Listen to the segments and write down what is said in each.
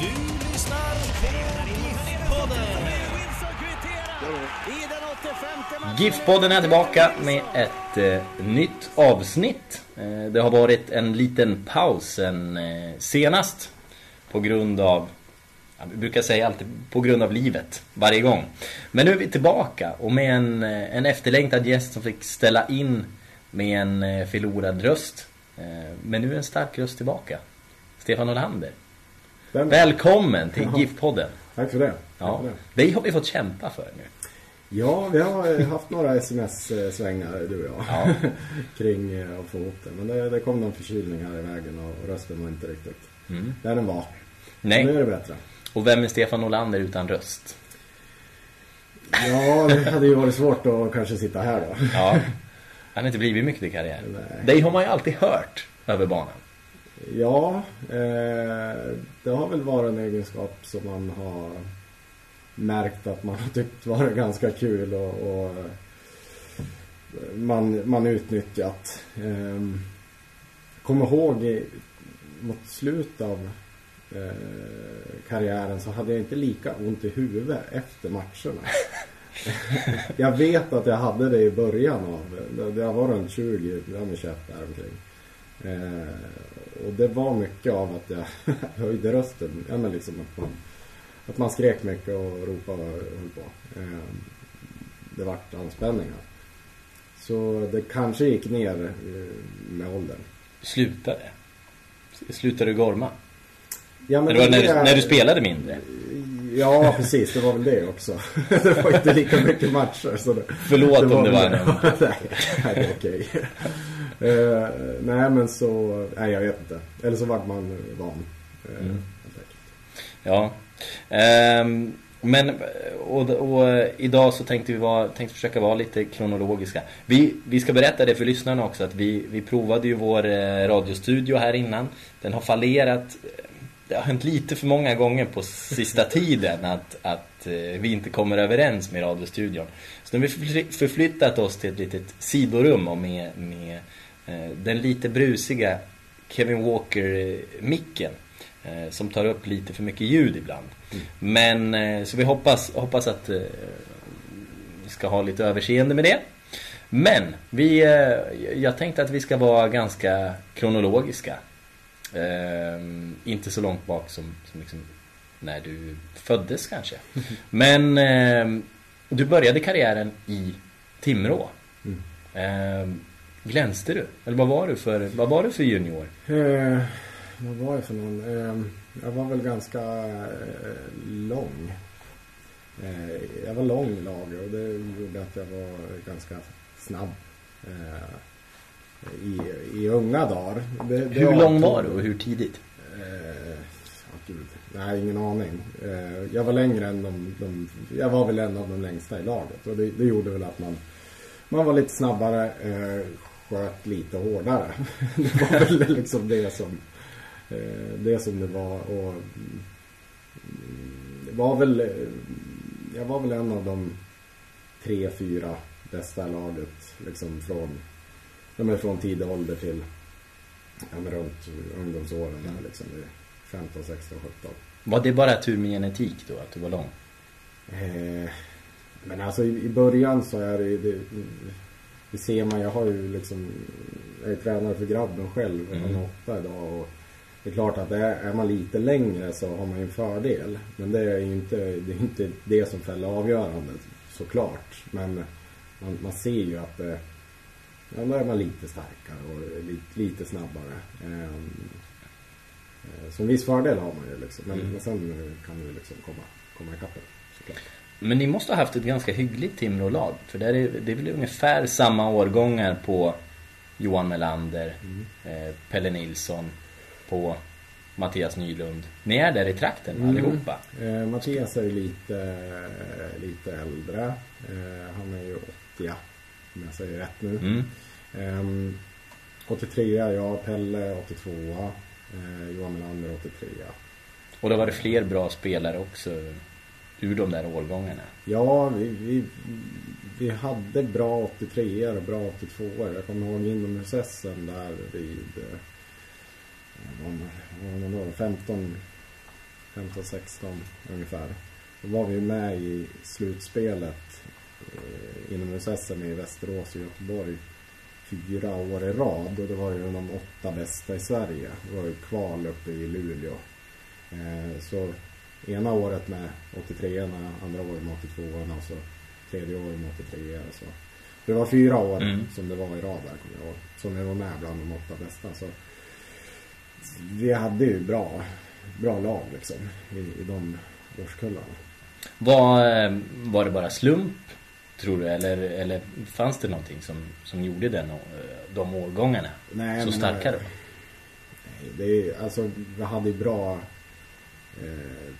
Du lyssnar på GIF-podden. GIF-podden är tillbaka med ett eh, nytt avsnitt. Eh, det har varit en liten paus sen eh, senast. På grund av, ja, vi brukar säga alltid på grund av livet, varje gång. Men nu är vi tillbaka och med en, eh, en efterlängtad gäst som fick ställa in med en eh, förlorad röst. Eh, men nu är en stark röst tillbaka. Stefan Olander. Stämmer. Välkommen till Jaha. GIF-podden. Tack för det. Tack Ja, för det. dig har vi fått kämpa för nu. Ja, vi har eh, haft några sms-svängar du och jag. Ja. kring eh, att få ihop det. Men det, det kom någon förkylning här i vägen och rösten var inte riktigt Mm. där den var. Nej. Nu är det bättre. Och vem är Stefan Olander utan röst? Ja, det hade ju varit svårt att kanske sitta här då. Ja. Han har inte blivit mycket i karriären. Nej. Dig har man ju alltid hört över banan. Ja, eh, det har väl varit en egenskap som man har märkt att man har tyckt varit ganska kul och, och man, man utnyttjat. Eh, kommer ihåg i, mot slutet av eh, karriären så hade jag inte lika ont i huvudet efter matcherna. jag vet att jag hade det i början av, det- jag var runt 20, jag var 21 där omkring. Eh, och det var mycket av att jag höjde rösten. Ja, men liksom att, man, att man skrek mycket och ropade och höll på. Eh, det vart anspänningar. Så det kanske gick ner eh, med åldern. Slutade. Slutade du gorma? Ja, var det när, du, det- när du spelade mindre? Ja, precis. Det var väl det också. det var inte lika mycket matcher. Så det, Förlåt om det var en... nej, nej, det är okej. Eh, nej, men så... Nej, jag vet inte. Eller så vart man van. eh, Mm. Ja. Ehm, men, och, och idag så tänkte vi vara, tänkte försöka vara lite kronologiska. Vi, vi ska berätta det för lyssnarna också att vi, vi provade ju vår eh, radiostudio här innan. Den har fallerat. Det har hänt lite för många gånger på sista tiden att, att eh, vi inte kommer överens med radiostudion. Så nu har vi förfly- förflyttat oss till ett litet sidorum och med, med eh, den lite brusiga Kevin Walker-micken. Eh, som tar upp lite för mycket ljud ibland. Men eh, så vi hoppas, hoppas att vi ska ha lite överseende med det. Men vi, jag tänkte att vi ska vara ganska kronologiska. Eh, inte så långt bak som, som liksom när du föddes kanske. Men eh, du började karriären i Timrå. Mm. Eh, glänste du? Eller vad var du för, vad var du för junior? Eh, vad var jag för någon? Eh, jag var väl ganska eh, lång. Eh, jag var lång i laget och det gjorde att jag var ganska snabb. I, I unga dagar. Det, det Hur lång var du och hur tidigt? Eh, gud. Nej, ingen aning. Eh, jag var längre än de, de... Jag var väl en av de längsta i laget. Och det, det gjorde väl att man... Man var lite snabbare, eh, sköt lite hårdare. det var väl liksom det som... Eh, det som det var. Och, mm, det var väl... eh, Jag var väl en av de tre, fyra bästa laget. Liksom från... Ja, men från tidig ålder till ja, men runt ungdomsåren där liksom i 15, 16, 17. Var det bara tur med genetik då, att du var lång? Eh, men alltså i, i början så är det det, det ser man, jag har ju liksom jag är tränare för grabben själv, han Mm. är åtta idag och det är klart att är, är man lite längre så har man ju en fördel. Men det är ju inte det, är inte det som fäller avgörandet såklart. Men man, man ser ju att det, då är man lite starkare och lite, lite snabbare. Eh, eh, så en viss fördel har man ju liksom. Men, Mm. men sen kan du liksom komma, komma ikapp det, såklart. Men ni måste ha haft ett ganska hyggligt Timrå-lag. För där är, det är väl ungefär samma årgångar på Johan Melander, eh, Pelle Nilsson, på Mattias Nylund. Ni är där i trakten Mm. allihopa. Eh, Mattias är ju lite, lite äldre. Eh, han är ju 80 om jag säger rätt nu. Mm. Ehm, 83 jag, Pelle 82 eh, Johan Melander 83 Och då var det fler bra spelare också ur de där årgångarna. Ja, vi, vi, vi hade bra 83 och bra 82 Jag kommer ihåg inomhus-SM där vid eh, vad var det då? 15, 15, 16 ungefär. Då var vi med i slutspelet inomhus-SM i Västerås och Göteborg fyra år i rad och det var ju de åtta bästa i Sverige. Det var ju kval uppe i Luleå. Eh, så ena året med 83 andra året med 82 och så tredje året med 83 och så. Det var fyra år Mm. som det var i rad där kommer jag ihåg. Som vi var med bland de åtta bästa. Så vi hade ju bra, bra lag liksom i, i de årskullarna. Var, eh, var det bara slump, tror du? Eller, eller fanns det någonting som, som gjorde den, eh, de årgångarna Nej, så starka då? Nej, det är, alltså vi hade ju bra eh,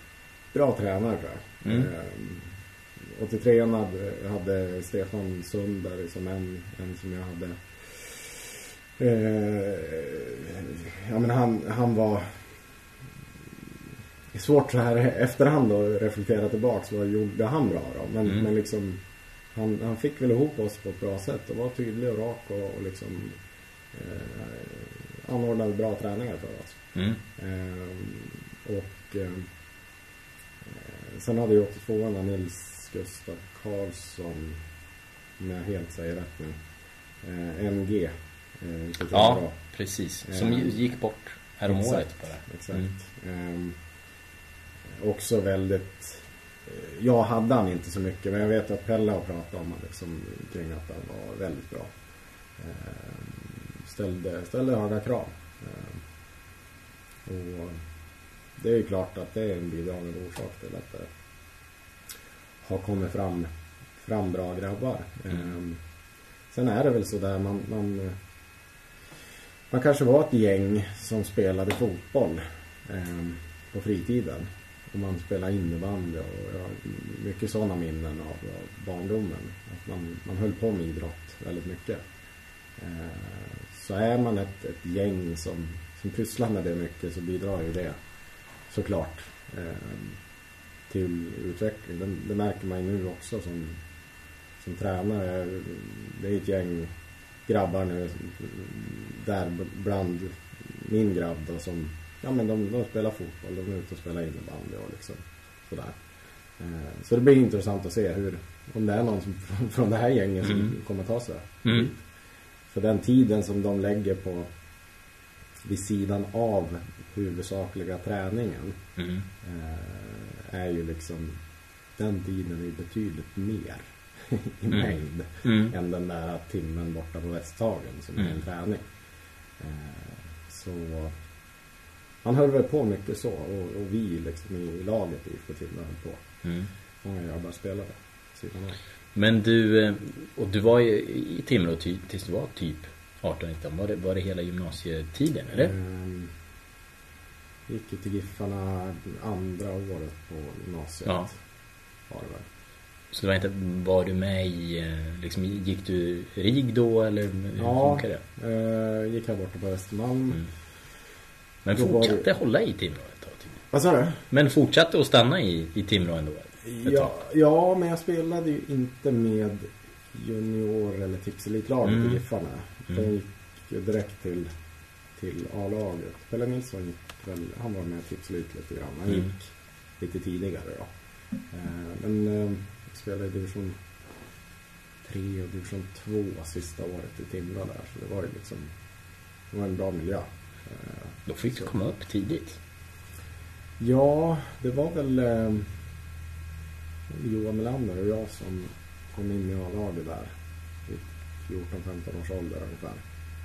bra tränare tror jag. Mm. Eh, 83 hade, hade Stefan Sundberg som en, en som jag hade. Eh, ja men han, han var svårt så här efterhand att reflektera tillbaks. Vad gjorde han bra då? Men, Mm. men liksom han, han fick väl ihop oss på ett bra sätt och var tydlig och rak och, och liksom eh, anordnade bra träningar för oss. Mm. Ehm, och eh, sen hade ju 82 Nils Gustav Karlsson, om jag helt säger rätt nu, eh, NG. Eh, Ja, bra. precis. Som Eh, ju gick bort häromåret bara. Exakt. Mm. Ehm, också väldigt eh, Eh, jag hade han inte så mycket men jag vet att Pelle har pratat om honom liksom, kring att han var väldigt bra. Eh, ställde, ställde höga krav. Eh, och det är ju klart att det är en bidragande orsak till att det har kommit fram, fram bra grabbar. Mm. sen är det väl sådär man, man man kanske var ett gäng som spelade fotboll på fritiden. Och man spelade innebandy och jag har mycket sådana minnen av, av barndomen. Att man, man höll på med idrott väldigt mycket. Eh, så är man ett, ett gäng som, som pysslar med det mycket så bidrar ju det såklart eh, till utveckling. Det, det märker man ju nu också som, som tränare. Det är ett gäng grabbar nu där bland min grabb då som ja men de, de spelar fotboll, de är ute och spelar innebandy och liksom sådär. Eh, så det blir intressant att se hur, om det är någon som, från det här gänget som Mm. kommer ta sig Mm. För den tiden som de lägger på vid sidan av huvudsakliga träningen Mm. eh, är ju liksom den tiden är betydligt mer i Mm. mängd Mm. än den där timmen borta på Västhagen som är en träning. Eh, så man höll väl på mycket så och, och vi liksom i laget i IFK Timrå höll på. Mm. Många grabbar spelade. Men du, eh, och du var ju i Timrå ty, tills du var typ 18-19. Var det, var det hela gymnasietiden eller? Ehm, gick ju till Giffarna andra året på gymnasiet. Ja. Var det väl. Så det var inte, var du med i, eh, liksom, gick du RIG då eller hur Ja. funkar det? Eh, gick här borta på Östermalm. Mm. Men var fortsatte det- hålla i Timrå ett tag till. Vad sa du? Men fortsatte att stanna i, i Timrå ändå? Ja, ja, men jag spelade ju inte med junior eller tipselitlaget Mm. i Giffarna. Mm. Jag gick ju direkt till, till A-laget. Pelle Nilsson gick väl, han var med i tipselit lite grann. Han Mm. gick lite tidigare då. Eh, men eh, jag spelade i division 3 och division 2 sista året i Timrå där. Så det var ju liksom, det var en bra miljö. Eh, Då fick du så- komma upp tidigt. Ja, det var väl eh, Johan Melander och jag som kom in i A-laget där. I 14-15 års ålder ungefär.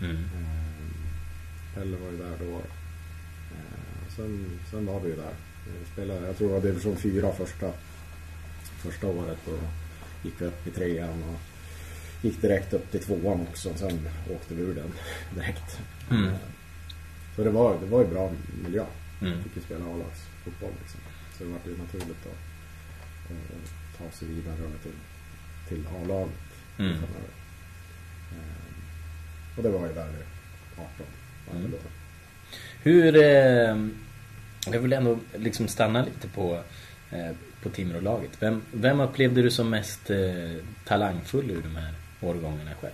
Mm. Eh, Pelle var ju där då. Eh, sen, sen var vi ju där. Jag, spelade, jag tror det var division 4 första, första året och gick vi upp i trean och gick direkt upp till tvåan också. Sen åkte vi ur den direkt. Mm. Eh, Så det var, det var ju bra miljö. Mm. Fick ju spela A-lagsfotboll liksom. Så det var ju naturligt att, att ta sig vidare till, till A-laget Mm. framöver. Eh, Och det var ju där i 18. var det Mm. då. Hur... Eh, jag vill ändå liksom stanna lite på, eh, på Timrå-laget. Vem, vem upplevde du som mest eh, talangfull ur de här årgångarna själv?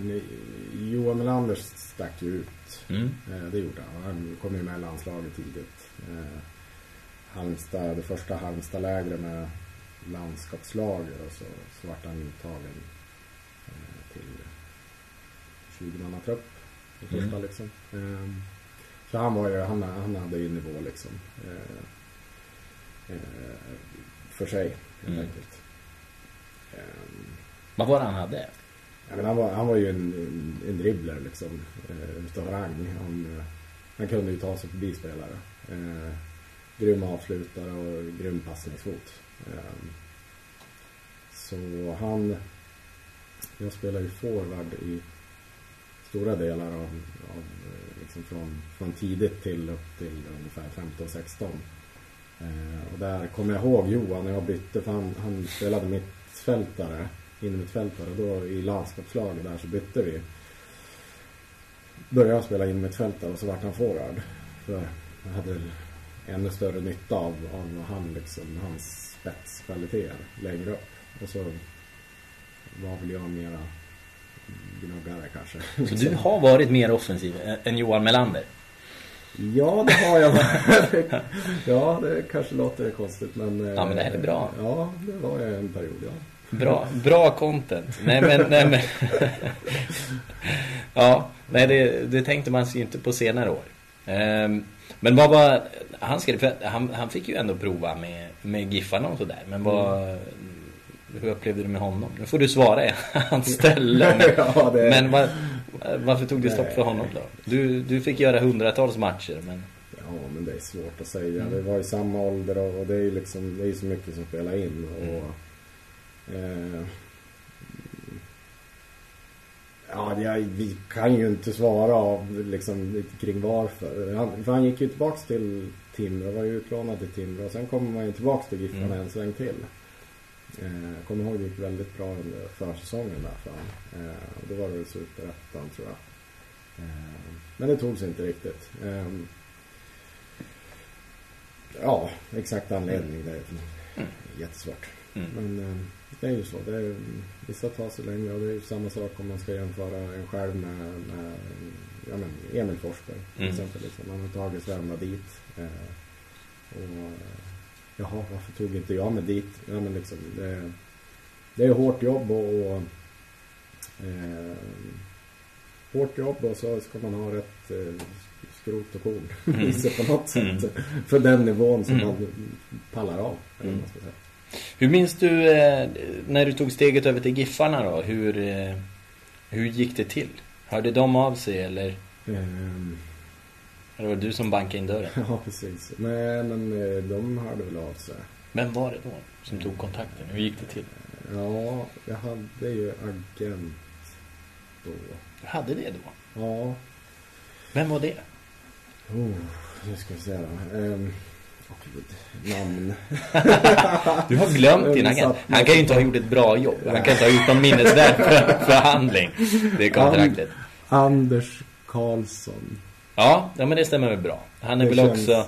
Eh, Johan Melander stack ju ut. Mm. Eh, det gjorde han. Han kom ju med i landslaget tidigt. Eh, Halmstad, det första Halmstadlägret med landskapslager och så, så vart han uttagen till 20-mannatrupp. Det första Mm. liksom. Eh, så han var ju, han, han hade ju nivå liksom. För sig helt Mm. enkelt. Eh, Vad var det han hade? Ja, men han, var, han var ju en, en, dribbler liksom. Eh, Utav rang. Han, eh, han kunde ju ta sig förbi spelare. Eh, grym avslutare och grym passningsfot. Eh, så han... Jag spelar ju forward i stora delar av, av eh, liksom från, från tidigt till upp till ungefär 15-16. Eh, och där kommer jag ihåg Johan när jag bytte för han, han spelade mittfältare, innermittfältare. Då i landskapslaget där så bytte vi. Började jag spela innermittfältare och så vart han forward. För jag hade ännu större nytta av, av han liksom, hans spetskvaliteter längre upp. Och så var väl jag mera gnuggare kanske. Så du har varit mer offensiv än- Johan Melander? Ja, det har jag. ja, det kanske låter konstigt men... Ja, men det här är bra. Ja, det var jag en period, ja. Bra, bra content. Nej men, nej men. ja, nej det, det tänkte man sig inte på senare år. Ehm, men vad var, han skrev, han, han fick ju ändå prova med, med Giffarna och sådär. Men vad, hur upplevde du med honom? Nu får du svara i hans ställe. Men, Ja, det- men vad, varför tog det stopp för honom då? Du, du fick göra hundratals matcher men... Ja, men det är svårt att säga. Vi var i samma ålder och, och det är ju liksom, det är så mycket som spelar in. Och, eh, ja, jag, vi kan ju inte svara av, liksom, kring varför. Han, för han gick ju tillbaks till Timrå, var ju utlånad till Timrå. Och sen kommer man ju tillbaks till Giffarna Mm. en sväng till. Eh, kommer ihåg det gick väldigt bra under försäsongen där för han. Eh, då var det väl superettan tror jag. Eh, men det tog sig inte riktigt. Eh, Ja, exakt anledning. Det är jättesvårt. Mm. Men eh, det är ju så. Det är, vissa tar sig längre och det är ju samma sak om man ska jämföra en själv med, med ja, men Emil Forsberg till Mm. exempel. Liksom. Han har tagit sig ända dit. Eh, och, jaha, varför tog inte jag mig dit? Ja, men liksom, det, det är hårt jobb och, och eh, hårt jobb och så ska man ha rätt eh, skrot och korn Mm. på något sätt. Mm. För den nivån som Mm. man pallar av. Eller Mm. vad man ska säga. Hur minns du eh, när du tog steget över till Giffarna då? Hur, eh, hur gick det till? Hörde de av sig eller? Ehm, Eller var det du som bankade in dörren? ja, precis. Men, men eh, de hörde väl av sig. Vem var det då som tog kontakten? Hur gick det till? Ja, jag hade ju agent då. Du hade det då? Ja, Vem var det? oh, nu ska vi se då. Gud, namn. Du har glömt din agent. Han kan ju inte ha gjort ett bra jobb. Han kan inte ha gjort någon minnesvärd för- förhandling. Det är kontraktet. Anders Karlsson. Ja, ja men det stämmer väl bra. Han är Det väl känns- också...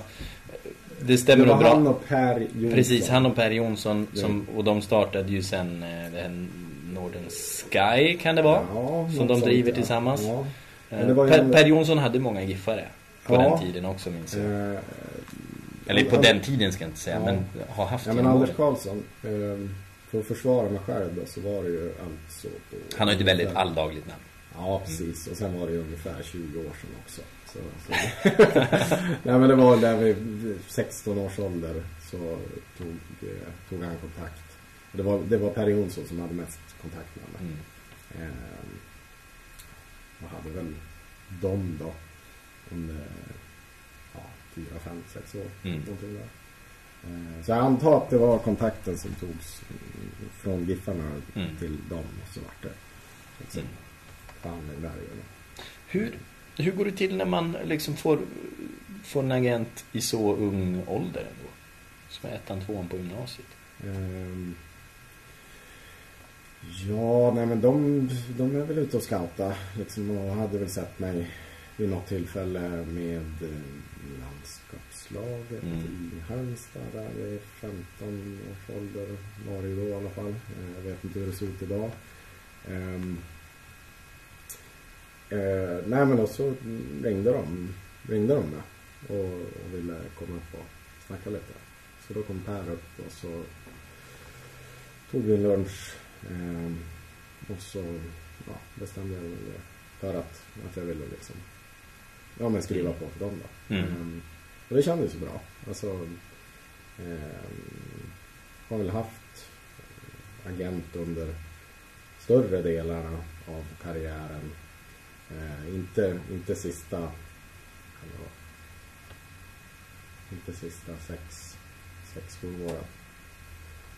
Det Det stämmer var nog bra. han och Per Jonsson. Precis, han och Per Jonsson Det- som, och de startade ju sen eh, det här Northern Sky kan det vara. Ja, som de sånt, driver ja. tillsammans. Ja. Eh, det var per, en- per Jonsson hade många giffare på den tiden också minns jag. Eh, Eller på den tiden ska jag inte säga, Ja. men har haft Ja men Anders. Karlsson, eh, för att försvara mig själv då så var det ju alltså på... Han har ju ett väldigt alldagligt namn. Ja precis, och sen var det ju ungefär 20 år sedan också. Så, så. Nej men det var där vid 16 års ålder så tog, eh, tog han kontakt. Det var, det var Per Jonsson som hade mest kontakt med mig. Mm. Eh, och hade väl dem då under fyra, fem, sex år. Mm. Eh, Så jag antar att det var kontakten som togs från Giffarna Mm. till dem och så vart det liksom Mm. där igen. Hur, hur går det till när man liksom får, får en agent i så ung ålder ändå? Som är ettan, tvåan på gymnasiet. Ehm, Ja, nej men de, de är väl ute och scouta liksom och hade väl sett mig vid något tillfälle med landskapslaget Mm. i Halmstad där i 15 års ålder var det ju då i alla fall. Eh, Jag vet inte hur det ser ut idag. Ehm, eh, nej men och så ringde de, ringde de med och, och ville komma upp och snacka lite. Så då kom Per upp och så tog vi en lunch ehm, och så ja, bestämde jag mig för att, att jag ville liksom ja, men skriva på för dem då. Mm. Ehm, och det kändes ju bra. Alltså, ehm, har väl haft agent under större delar av karriären. Eh, inte, inte sista vara, inte sista sex, sex, sju åren.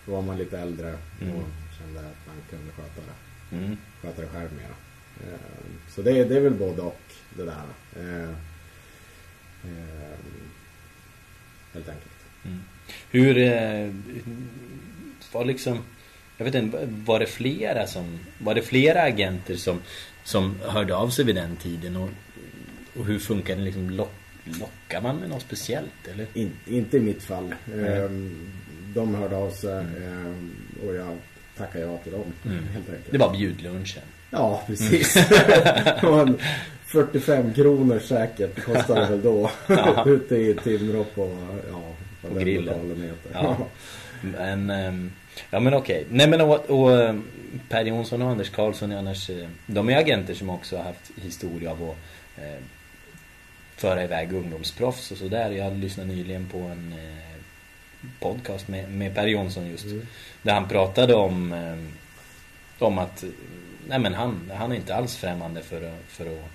Då var man lite äldre och Mm. kände att man kunde sköta det, Mm. sköta det själv mera. Eh, så det, det är väl både och det där. Eh, eh, helt enkelt. Mm. Hur eh, var liksom jag vet inte, var det flera som var det flera agenter som som hörde av sig vid den tiden och, och hur funkar det liksom lock, lockar man med något speciellt eller? In, inte i mitt fall. Ehm, de hörde av sig ehm, och jag tackade ja till dem. Mm. Helt enkelt. Det var bjudlunchen. Ja, precis. En 45 kronor säkert kostade det väl då. Ja. Ute i Timrå på, ja, På den grillen. Ja. Men, ehm, ja men okej. Nej men och, och ehm, Per Jonsson och Anders Karlsson är annars, eh, de är agenter som också har haft historia av att eh, föra iväg ungdomsproffs och sådär. Jag lyssnade nyligen på en eh, podcast med, med Per Jonsson just. Mm. Där han pratade om, eh, om att nej men han, han är inte alls främmande för, för, att,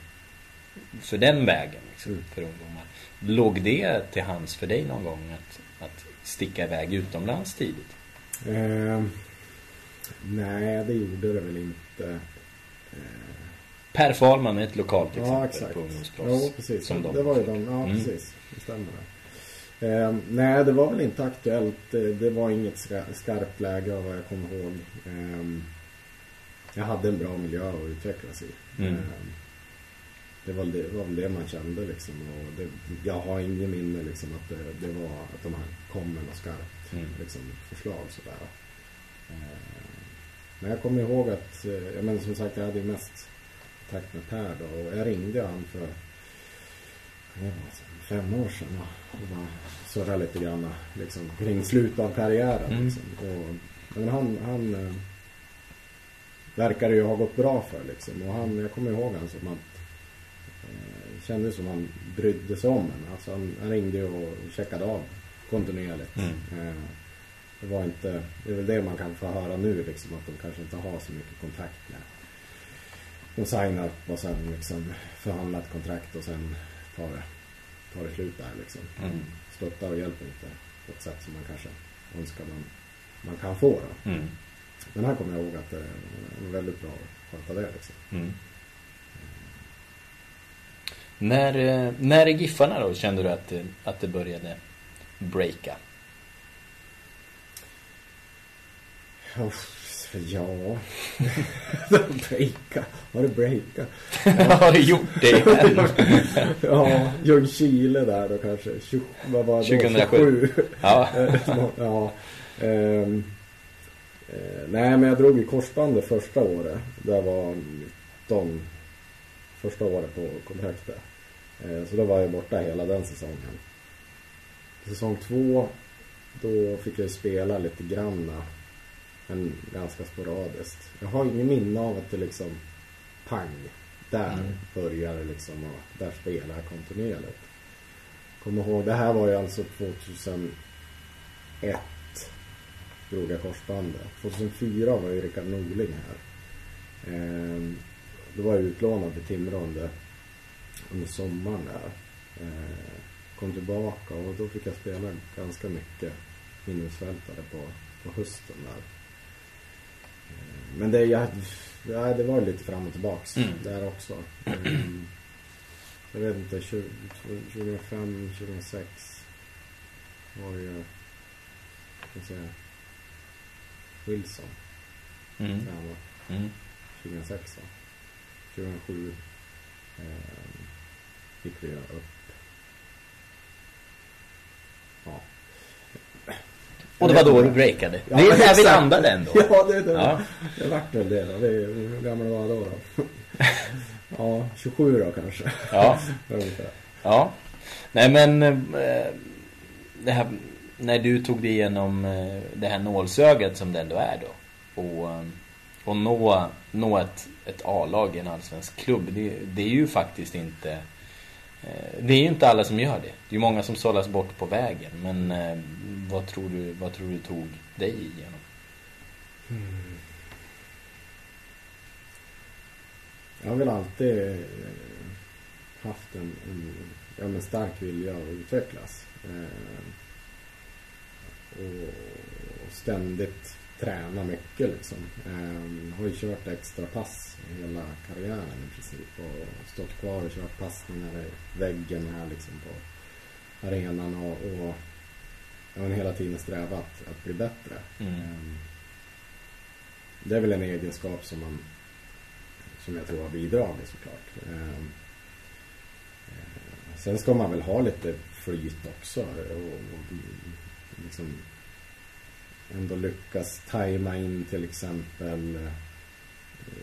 för den vägen liksom, Mm. för ungdomar. Låg det till hands för dig någon gång att, att sticka iväg utomlands tidigt? Ehm, nej, det gjorde det väl inte. Eh, Per Fahlman är ett lokalt Ja, exempel exakt. på ungdomsproffs. Jo, precis. Som de det var ju de, ja Mm. precis. Det stämmer. Ehm, nej, det var väl inte aktuellt. Det, var inget ska, skarpt läge av vad jag kommer ihåg. Ehm, jag hade en bra miljö att utvecklas i. Mm. Ehm, det, var, det var väl det man kände liksom. Och det, jag har ingen minne liksom att det, det var att de här kom med något skarpt Mm. liksom, förslag sådär. Ehm, men jag kommer ihåg att, eh, jag men som sagt jag hade ju mest kontakt med Per då och jag ringde han för det var fem år sedan och surrade lite grann liksom, kring slutet av karriären. Mm. Liksom. Och, men han, han eh, verkade ju ha gått bra för liksom. Och han, jag kommer ihåg han som att eh, kändes som han brydde sig om en. Alltså han, han ringde och checkade av kontinuerligt. Mm. Eh, det var inte, det är väl det man kan få höra nu liksom att de kanske inte har så mycket kontakt med. De signar och sen liksom förhandlar ett kontrakt och sen tar det, tar det slut där liksom. Mm. Stöttar och hjälper inte på ett sätt som man kanske önskar man, man kan få då. Mm. Men här kommer jag ihåg att det var väldigt bra att sköta det liksom. Mm. När, eh, när i Giffarna då kände du att det, att det började breaka? Ja, breaka. Har det breaka? Har du gjort det igen? Ja, Ljungskile där då kanske. Tjo- Vad var det då? 2007. 27. Ja. Eh, ja. Ehm, eh, nej, men jag drog i korsbandet första året. Det var 19 första året på kontraktet. Eh, så då var jag borta hela den säsongen. Säsong två, då fick jag spela lite granna. Men ganska sporadiskt. Jag har ingen minne av att det liksom pang. Där Mm. började det liksom och där spelar jag kontinuerligt. Kommer ihåg, det här var ju alltså 2001. Drog jag korsbandet. 2004 var ju Rickard Norling här. Eh, då var jag utlånad till Timrå under, under sommaren där. Eh, kom tillbaka och då fick jag spela ganska mycket minusfältare på, på hösten där. Eh, men det, jag, ja, det var lite fram och tillbaks Mm. där också. Mm. Jag vet inte, 20, 2005, 2006 var ju, ska jag säga, Wilson Mm. tränare. Mm. 2006 va? 2007 eh, gick vi upp. Ja. Och det var då du breakade. Ja, det är där vi landade ändå. Ja, det, det, Ja. det vart väl det då. Det, är- hur gammal var jag då? då? ja, 27 då kanske. Ja. Ja. Nej men eh, det här, när du tog dig igenom eh, det här nålsögat som det ändå är då. Och, eh, och nå, nå ett, ett A-lag i en allsvensk klubb. Det, det är ju faktiskt inte eh, det är ju inte alla som gör det. Det är ju många som sållas bort på vägen. Men vad, tror du, vad tror du tog dig igenom? Mm. Jag har väl alltid haft en, en, ja, en stark vilja att utvecklas. Eh, och, och ständigt träna mycket liksom. Eh, har ju kört extra pass hela karriären i princip. Och stått kvar och kört passningar i väggen här liksom på arenan. Och, och jag hela tiden strävat att bli bättre. Mm. Eh, det är väl en egenskap som man som jag tror har bidragit såklart. Eh, eh, sen ska man väl ha lite flyt också och, och liksom ändå lyckas tajma in till exempel eh,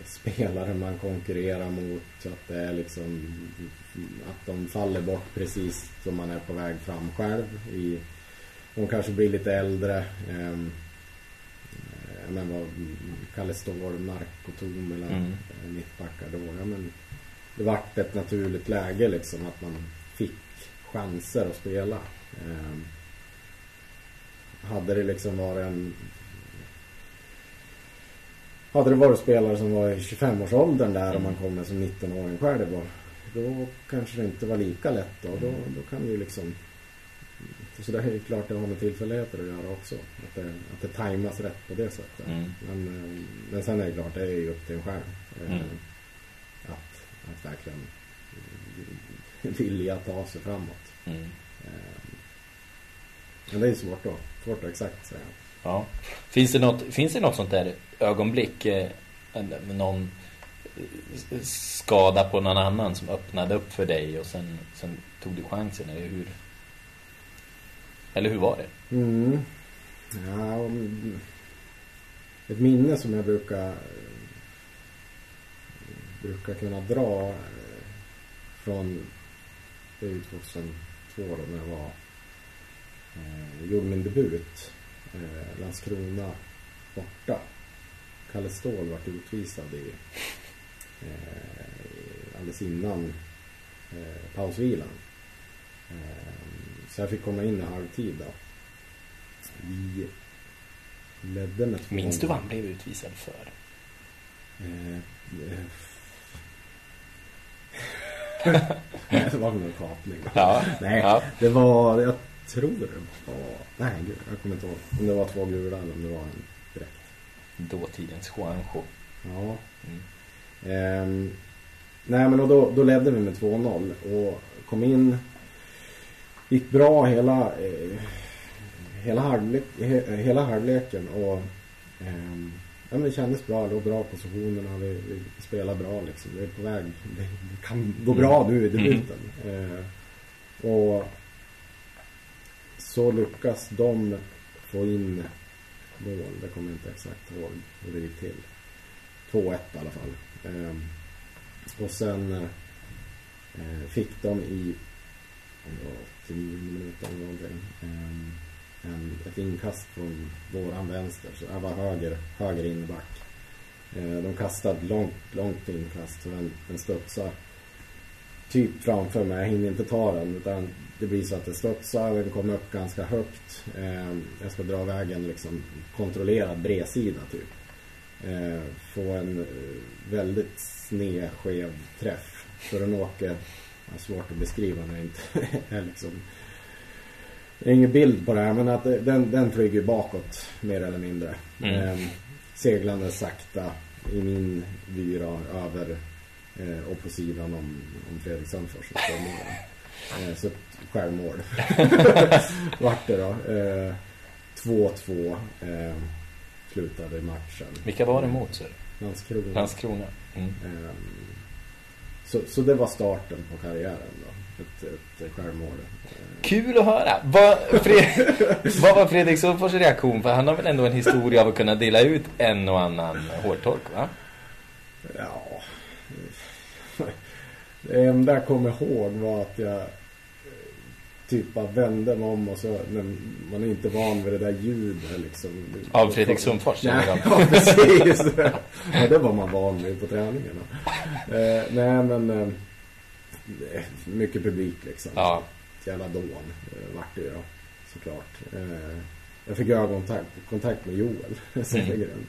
spelare man konkurrerar mot att det är liksom att de faller bort precis som man är på väg fram själv. I, de kanske blir lite äldre. eh, men vad Kalle Ståhl, narkotom eller Mm. eh, mittbackar då. Ja, men det vart ett naturligt läge liksom att man fick chanser att spela. Ehm, hade det liksom varit en hade det varit spelare som var i 25-årsåldern där och man kommer som 19-åring själv och då kanske det inte var lika lätt då. Då, då kan ju liksom så det är ju klart det har med tillfälligheter att göra också. Att det, att det tajmas rätt på det sättet. Mm. Men, eh, men sen är det klart, det är ju upp till en själv. eh, Mm. Att, att verkligen vilja ta sig framåt. Mm. Eh, Men det är svårt då. Svårt att exakt säga. Ja. Finns det något, finns det något sånt där ögonblick eh, någon eh, skada på någon annan som öppnade upp för dig och sen, sen tog du chansen? Eller hur? Eller hur var det? Mm. Ja, ett minne som jag brukar brukar kunna dra eh, från det är ju 2002 då när jag var eh, gjorde min debut eh, Landskrona borta Kalle Ståhl vart utvisad i eh, alldeles innan pausvilan så jag fick komma in i halvtid då vi ledde med två Minns du vad han blev utvisad för? Eh, eh. Det var en kapning. Ja. Nej, Ja. det var, jag tror det var, nej gud, jag kommer inte ihåg. Om det var två gula eller om det var en direkt. Dåtidens Juanjo. Ja. Mm. Ehm, nej men då, då ledde vi med 2-0 och kom in. Gick bra hela, eh, hela, halvlek, he, hela halvleken och ehm, ja, men det kändes bra. Det var bra positionerna. Vi, vi spelade bra liksom. Vi är på väg. Det, det kan gå bra nu i debuten. Eh, och så lyckas de få in mål. Det kommer jag inte exakt ihåg hur det gick till. 2-1 i alla fall. Ehm, och sen eh, fick de i om det var 10 minuter eller någonting. Ehm, en, ett inkast från våran vänster. Så jag var höger, höger inback. Eh, de kastade långt, långt inkast. Så den, den studsade typ framför mig. Jag hinner inte ta den utan det blir så att det studsar, den kommer upp ganska högt. Eh, jag ska dra vägen liksom kontrollerad bredsida typ. Eh, få en eh, väldigt sned, skev träff. Så den åker, ja, svårt att beskriva när det inte är liksom det är ingen bild på det här men att den, den flyger bakåt mer eller mindre. Mm. Eh, seglande sakta i min vy över eh, och på sidan om, om Fredrik Sandfors. Eh, så självmål. Vart det då. 2-2 eh, slutade matchen. Vilka var det mot? Landskrona. Landskrona. Mm. Så, så det var starten på karriären då. Ett, ett självmål. Kul att höra. Vad, Fred, vad var Fredrik Sundfors reaktion? För han har väl ändå en historia av att kunna dela ut en och annan hårtork, va? Ja. Det enda jag kommer ihåg var att jag typ bara vände mig om och så, men man är inte van vid det där ljudet liksom. Av Fredrik Sundfors? Nej, ja, precis. ja, det var man van vid på träningarna. Eh, nej, men eh, mycket publik liksom. Ja. Jävla dån eh, vart det ju då, såklart. Eh, jag fick ögonkontakt kontakt med Joel Segergren.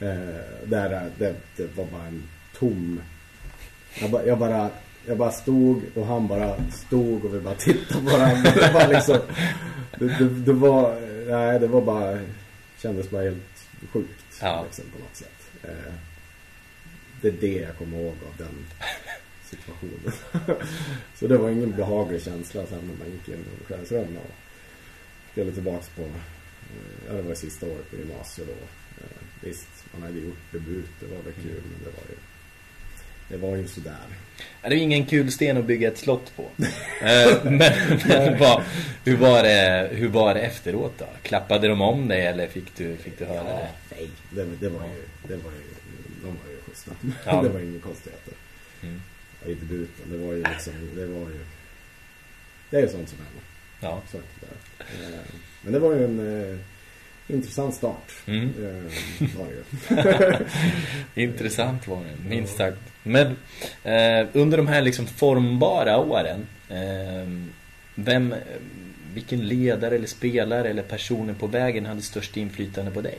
Mm. Eh, där det, det var bara en tom jag, ba, jag, bara jag bara stod och han bara stod och vi bara tittade på varandra. Det var liksom det, det, det, var nej det var bara kändes bara helt sjukt ja. liksom, på något sätt. Eh, det är det jag kommer ihåg av den situationen. så det var ingen behaglig känsla sen när man gick in i omklädningsrummet och skulle tillbaks på eh, ja det var sista året på gymnasiet då. Eh, visst, man hade gjort debut, det var väl kul men det var ju det var ju sådär. Ja, det är ingen kul sten att bygga ett slott på. Eh, men men vad, hur, var det, hur var det efteråt då? Klappade de om dig eller fick du, fick du höra ja, det? Nej, det, det, var ju, det var ju, de var ju schyssta. Ja. det var inga konstigheter. Mm. I debuten, det var ju liksom, det var ju, det är ju sånt som händer. Ja. Så, där. Eh, men det var ju en eh, intressant start. Mm. Var det Intressant var det, minst sagt. Men eh, under de här liksom formbara åren, eh, vem, vilken ledare eller spelare eller personer på vägen hade störst inflytande på dig?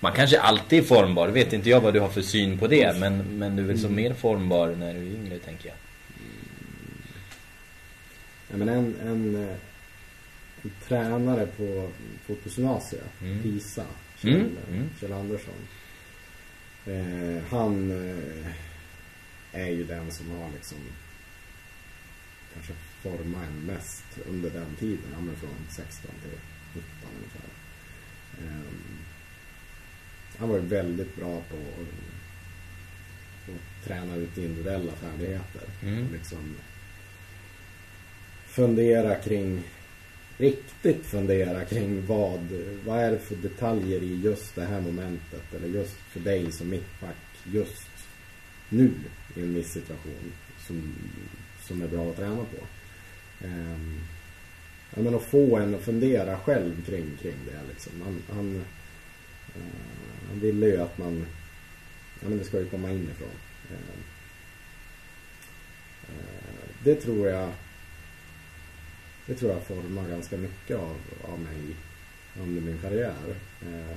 Man kanske alltid är formbar, vet inte jag vad du har för syn på det, men, men du är väl så mm. mer formbar när du är yngre, tänker jag. Ja, men en, en en tränare på fotbollsgymnasiet, mm. PISA, Kjell, mm. mm. Kjell Andersson. Eh, han eh, är ju den som har liksom kanske format en mest under den tiden. Han är från 16 till 19 ungefär. Eh, han var ju väldigt bra på att, att träna ut individuella färdigheter. Mm. Liksom fundera kring riktigt fundera kring vad, vad är det för detaljer i just det här momentet eller just för dig som mittback just nu i en viss situation som, som är bra att träna på. Um, ja, men att få en att fundera själv kring, kring det liksom. Han, han, uh, han ville ju att man, ja men det ska ju komma inifrån. Uh, uh, det tror jag det tror jag formar ganska mycket av, av mig under min karriär. Eh,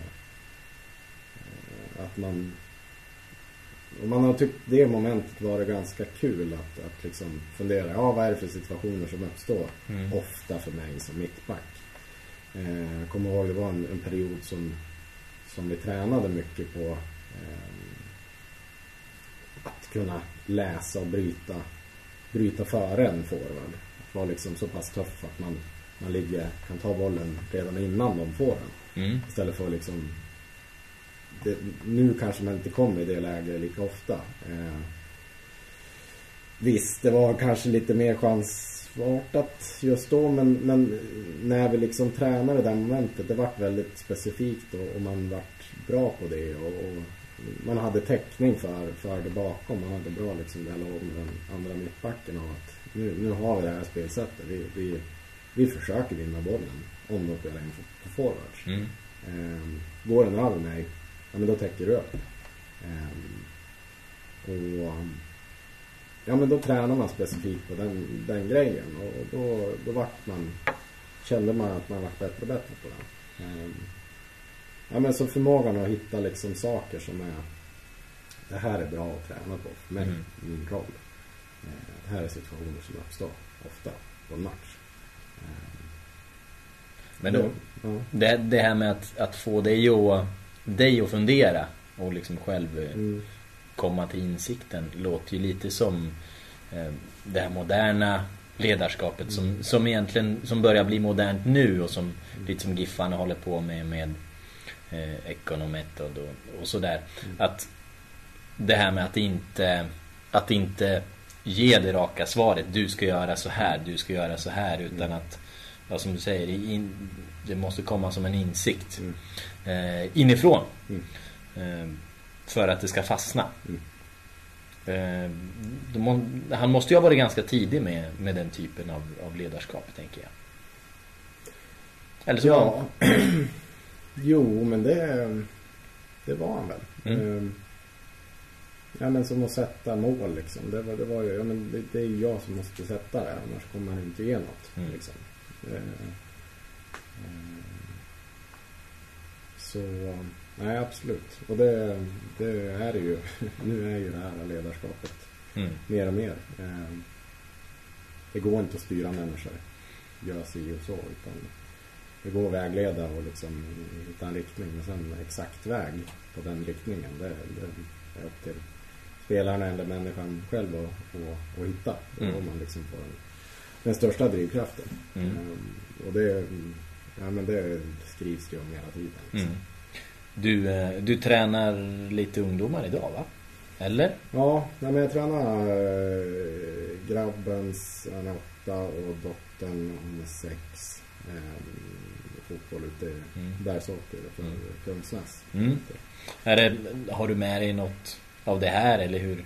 att man och man har tyckt det momentet varit ganska kul att, att liksom fundera, ja vad är det för situationer som uppstår mm. ofta för mig som mittback. Eh, jag kommer ihåg det var en, en, period som, som vi tränade mycket på eh, att kunna läsa och bryta, bryta före en forward vara liksom så pass tuff att man, man ligger, kan ta bollen redan innan de får den. Mm. Istället för liksom det, nu kanske man inte kommer i det läget lika ofta. Eh, visst, det var kanske lite mer chansartat just då men, men när vi liksom tränade det momentet, det vart väldigt specifikt och, och man vart bra på det och, och, man hade täckning för, för det bakom. Man hade bra liksom dialog med den andra mittbacken och att nu, nu har vi det här spelsättet. Vi, vi, vi försöker vinna bollen om de spelar in på forwards. Mm. Um, går den över mig, ja men då täcker du upp. Um, och ja men då tränar man specifikt på den, den grejen och då, då vart man, kände man att man vart bättre och bättre på den. Ehm, ja men så förmågan att hitta liksom saker som är, det här är bra att träna på för mig, Mm. min roll. Ehm, här är situationer som uppstår ofta på en match. Ehm, Men då, ja. det, det här med att, att få dig att, dig att fundera och liksom själv eh, Mm. komma till insikten låter ju lite som eh, det här moderna ledarskapet som, som egentligen som börjar bli modernt nu och som lite som Giffarna håller på med med eh, Econometod och, och sådär. Att det här med att inte att inte ge det raka svaret. Du ska göra så här, du ska göra så här utan att Ja som du säger, in, det måste komma som en insikt Mm. eh, inifrån. Mm. Eh, för att det ska fastna. Mm. Eh, må, han måste ju ha varit ganska tidig med, med den typen av, av ledarskap, tänker jag. Eller så Ja. jo, men det, det var han väl. Mm. Ja men som att sätta mål liksom. Det var, det var ju, ja men det, det är ju jag som måste sätta det annars kommer man inte ge något. Mm. Liksom. Eh, eh, Så, nej absolut. Och det, det är det ju. Nu är ju det här ledarskapet mm. mer och mer. Eh, Det går inte att styra människor. Gör si och så. Utan det går att vägleda och liksom hitta en riktning. Men sen exakt väg på den riktningen. Det, det är upp till spelarna eller människan själv att, att, att hitta. Mm. då man liksom får den, den största drivkraften. Mm. Eh, Och det, ja, men det skrivs det om hela tiden. Liksom. Mm. Du, eh, du tränar lite ungdomar idag va? Eller? Ja, nej, men jag tränar äh, grabbens, han är åtta och dottern, hon är sex. Eh, fotboll ute i Mm. Bergsåker för Mm. Kungsnäs. Mm. Är det, har du med dig något av det här eller hur,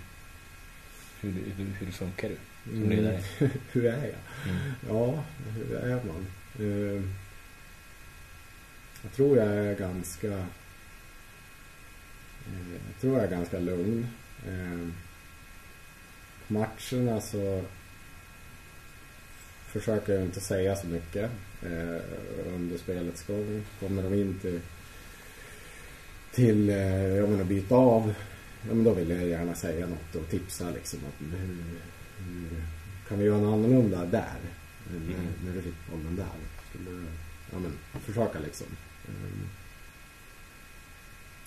hur, hur, hur funkar du som ledare? hur är jag? Mm. Ja, hur är man? Eh, jag tror jag är ganska eh, Jag tror jag är ganska lugn. Eh, matcherna så försöker jag inte säga så mycket eh, under spelets gång. Kommer de in till till, eh, jag menar byta av Ja men då vill jag gärna säga något och tipsa liksom att hur, hur kan vi göra något annorlunda där? När, Mm. när du fick bollen där. Skulle ja men försöka liksom. Um,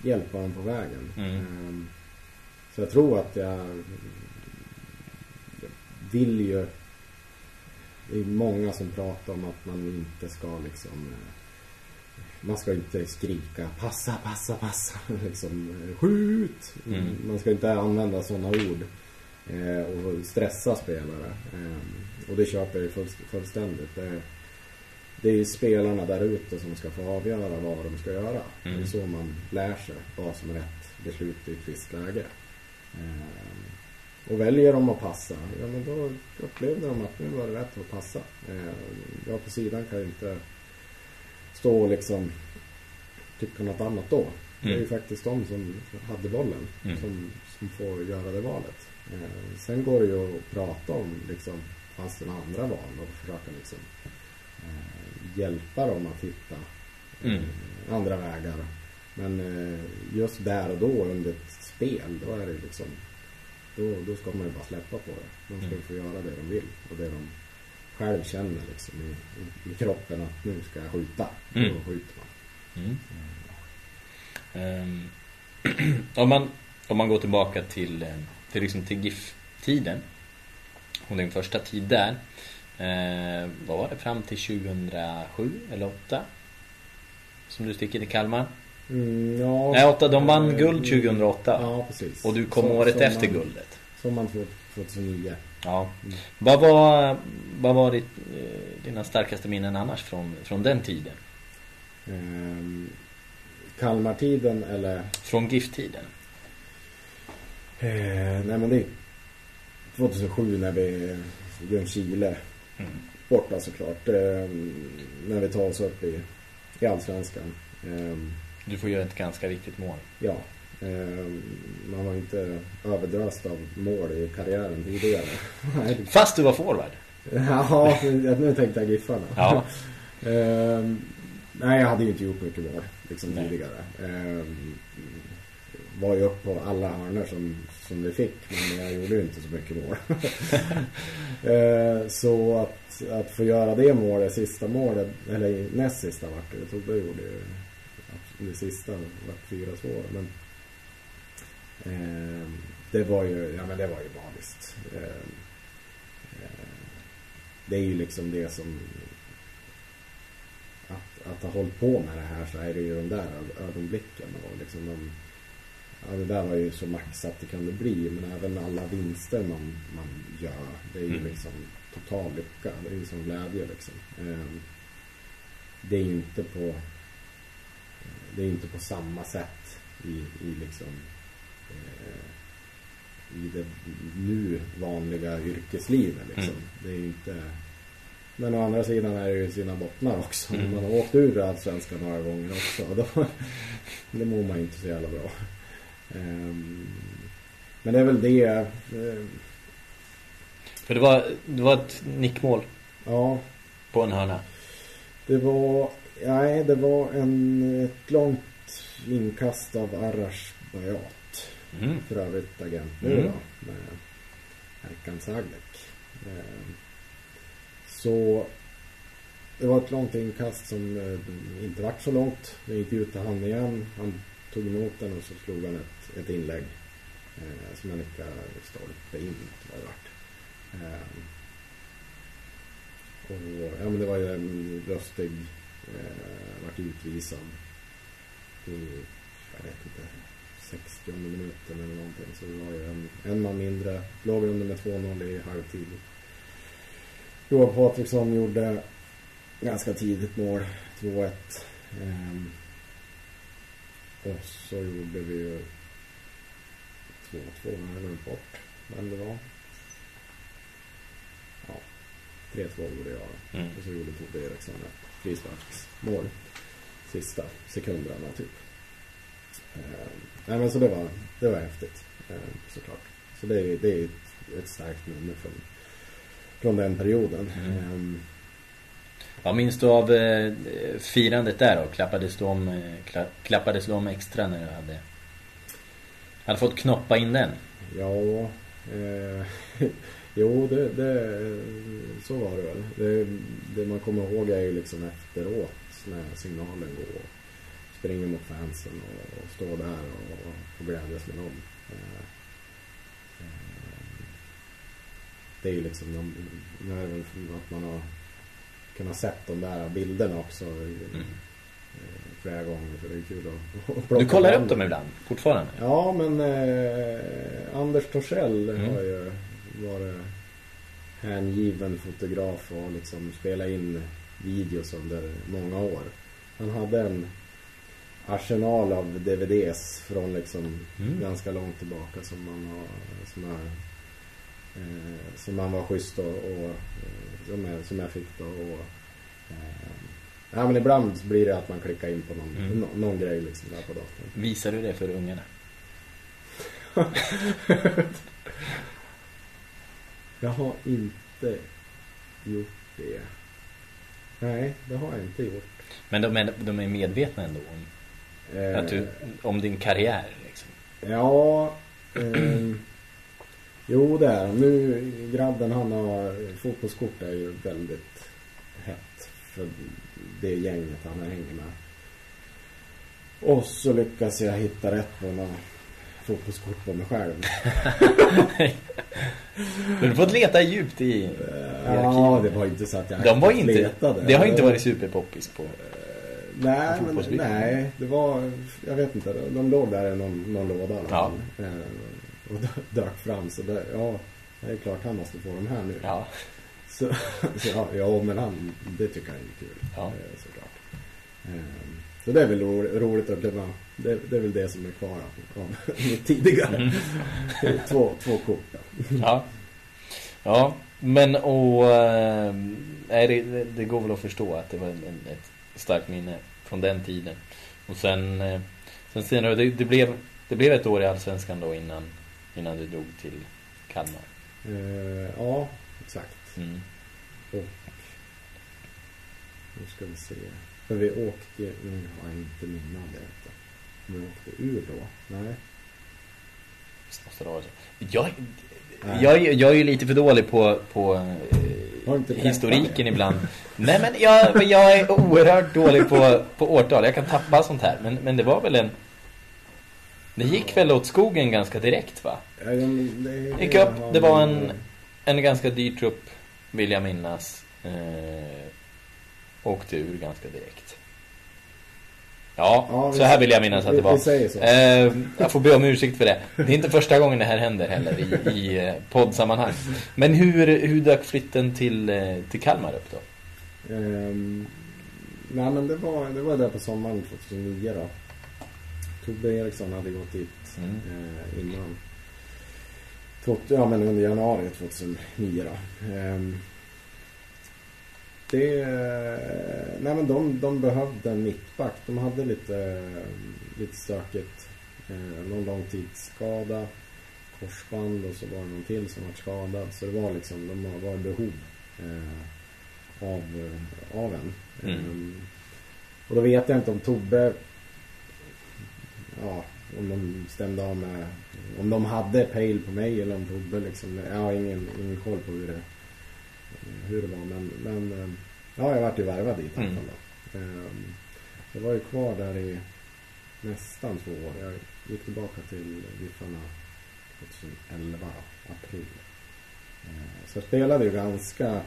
hjälpa dem på vägen. Mm. Ehm, så jag tror att jag, jag vill ju det är många som pratar om att man inte ska liksom eh, man ska inte skrika passa, passa, passa. liksom, eh, skjut! Mm. Man ska inte använda sådana ord. Eh, och stressa spelare. Eh, och det köper jag ju full, fullständigt. Det, det är ju spelarna där ute som ska få avgöra vad de ska göra. Mm. Det är så man lär sig vad som är rätt beslut i ett visst läge. Eh, och väljer de att passa, ja men då upplevde de att nu var det rätt att passa. Eh, jag på sidan kan ju inte stå och liksom tycka något annat då. Det är ju Mm. faktiskt de som hade bollen Mm. som, som får göra det valet. Eh, sen går det ju att prata om liksom, fanns det några andra val och försöka liksom eh, hjälpa dem att hitta eh, Mm. andra vägar. Men eh, just där och då under ett spel, då är det liksom då, då ska man ju bara släppa på det. De ska Mm. få göra det de vill och det de själv känner liksom i, i, kroppen att nu ska jag skjuta. Mm. Då skjuter man. Mm. Ehm, om, man, om man går tillbaka till, eh, till, liksom till GIF-tiden och din första tid där. Eh, vad var det? Fram till 2007 eller 2008? Som du sticker till Kalmar? Mm, ja, Nej, 8, de vann eh, guld 2008. Ja, precis. Och du kom Så- året efter guldet. Sommaren två- 2009. Ja. Vad var, vad var ditt, eh, dina starkaste minnen annars från, från den tiden? Ehm, Kalmartiden eller? Från GIF-tiden? Eh, nej men det är 2007 när vi Ljungskile Mm. borta såklart. Eh, när vi tar oss upp i, i Allsvenskan. Eh, Du får göra ett ganska viktigt mål. ja. Ehm, man var inte överdöst av mål i karriären tidigare. Fast du var forward? Ja, nu tänkte jag Giffarna. Ja. Ehm, nej, jag hade ju inte gjort mycket mål liksom, tidigare. Ehm, var ju upp på alla hörnor som, som vi fick, men jag gjorde ju inte så mycket mål. Ehm, så att, att få göra det målet, sista målet, eller näst sista vart det, Tobbe gjorde ju det sista vart fyra svåra. Men eh, det var ju, ja men det var ju magiskt. Eh, det är ju liksom det som att, att ha hållit på med det här så är det ju de där ögonblicken och liksom de, ja, det där var ju så maxat det kunde bli men även alla vinster man, man gör det är ju mm. liksom total lycka det är ju som glädje liksom eh, det är inte på det är inte på samma sätt i, i liksom i det nu vanliga yrkeslivet liksom. Mm. Det är inte men å andra sidan är det ju sina bottnar också. Mm. Man har åkt ur allsvenskan några gånger också. Då, det mår man inte så jävla bra. Um, men det är väl det. Uh, För det var, det var ett nickmål. Ja. På en hörna. Det var Nej, det var en, ett långt inkast av Arash Bayat. Mm. För övrigt agent nu mm. då. Med Erkan Saglek. Eh, så det var ett långt inkast som eh, inte vart så långt. Jag gick ut till han igen. Han tog emot den och så slog han ett, ett inlägg. Eh, som jag nickade stolpe in. Var det vart. Eh, och, ja men det var ju en röstig Eh, vart utvisad i, jag vet inte, 60 minuten eller någonting. Så det var ju en, en man mindre. Låg under med 2-0 i halvtid. Johan Patriksson gjorde ganska tidigt mål, 2-1. Ehm, och så gjorde vi ju 2-2, jag glömt bort vem det var. Ja, 3-2 gjorde jag. Mm. Och så gjorde Tobbe Eriksson ett frisparksmål. Sista sekunderna typ. Eh, nej men så det var, det var häftigt. Eh, såklart. Så det är, det är ett, ett starkt minne från, från den perioden. Mm. Eh, Vad minns du av eh, firandet där då? Klappades du om, eh, klappades du om extra när du hade, hade fått knoppa in den? Ja, eh, Jo, det, det, så var det väl. Det, det man kommer ihåg är ju liksom efteråt när signalen går. Springer mot fansen och, och står där och, och glädjas med dem. Eh, eh, det är ju liksom, att man har kunnat sett de där bilderna också. Mm. Eh, flera gånger för det är kul att, att Du kollar upp dem ibland, fortfarande? Ja, men eh, Anders Torssell mm. har ju varit hängiven fotograf och liksom spela in videos under många år. Han hade en arsenal av DVDs från liksom mm. ganska långt tillbaka som man har, som är eh, som man var schysst och, och eh, som, jag, som jag fick då och eh, Ja men ibland blir det att man klickar in på någon, mm. någon, någon grej liksom där på datorn. Visar du det för ungarna? Jag har inte gjort det. Nej, det har jag inte gjort. Men de är, de är medvetna ändå om, eh, du, om din karriär? Liksom. Ja, eh, jo det är Nu, grabben han har, fotbollskort är ju väldigt hett för det gänget han hänger med. Och så lyckas jag hitta rätt på några fotbollskort på mig själv. du har fått leta djupt i, i Ja, det var inte så att jag De var inte, letade. Det har inte varit superpoppis på Nej, men, nej, det var, jag vet inte, de låg där i någon, någon låda ja. Eh, och dök fram. Så det, ja, det är klart han måste få de här nu. Ja. Så, så ja, ja, men han, det tycker han är kul. Ja. Eh, såklart. Ehm, så det är väl roligt att kunna det, det, är väl det som är kvar av, mitt tidigare. Mm. två, två kort. Ja. Ja, men och... Äh, det, det går väl att förstå att det var en, ett starkt minne från den tiden. Och sen... Äh, sen senare, det, det, blev, Det blev ett år i Allsvenskan då innan, innan du drog till Kalmar. Eh, ja, exakt. Mm. Och... Nu ska vi se. För vi åkte... Nu har jag inte minne av det. Vi åkte ur då. Nej. Visst måste det vara så. Jag, jag, jag är ju lite för dålig på, på eh, historiken ibland. Nej men jag, jag är oerhört dålig på, på årtal. Jag kan tappa sånt här. Men, men det var väl en... Det gick väl åt skogen ganska direkt va? Gick upp, det var en, en ganska dyr trupp vill jag minnas. Eh, åkte ur ganska direkt. Ja, Ja, så här vill jag minnas att det var. vi säger så. Eh, jag får be om ursäkt för det. Det är inte första gången det här händer heller i, i eh, poddsammanhang. Men hur, hur dök flytten till, eh, till Kalmar upp då? Ehm, nej men det var, det var där på sommaren 2009 då. Tobbe Eriksson hade gått dit Mm. eh, innan. Två- Ja men under januari 2009 då. Ehm, det, eh, nej men de, de behövde en mittback. De hade lite, lite stökigt. Eh, någon långtidsskada, korsband och så var det någon till som var skadad. Så det var liksom, de var i behov eh, av, eh, av en. Mm. Ehm, och då vet jag inte om Tobbe ja, om de stämde av med om de hade pejl på mig eller om Tobbe liksom jag har ingen, ingen koll på hur det hur det var men, men eh, ja, jag vart ju värvad dit Mm. fall då. Ehm, Jag var ju kvar där i nästan två år. Jag gick tillbaka till Giffarna 2011, april. Eh, Så jag spelade ju ganska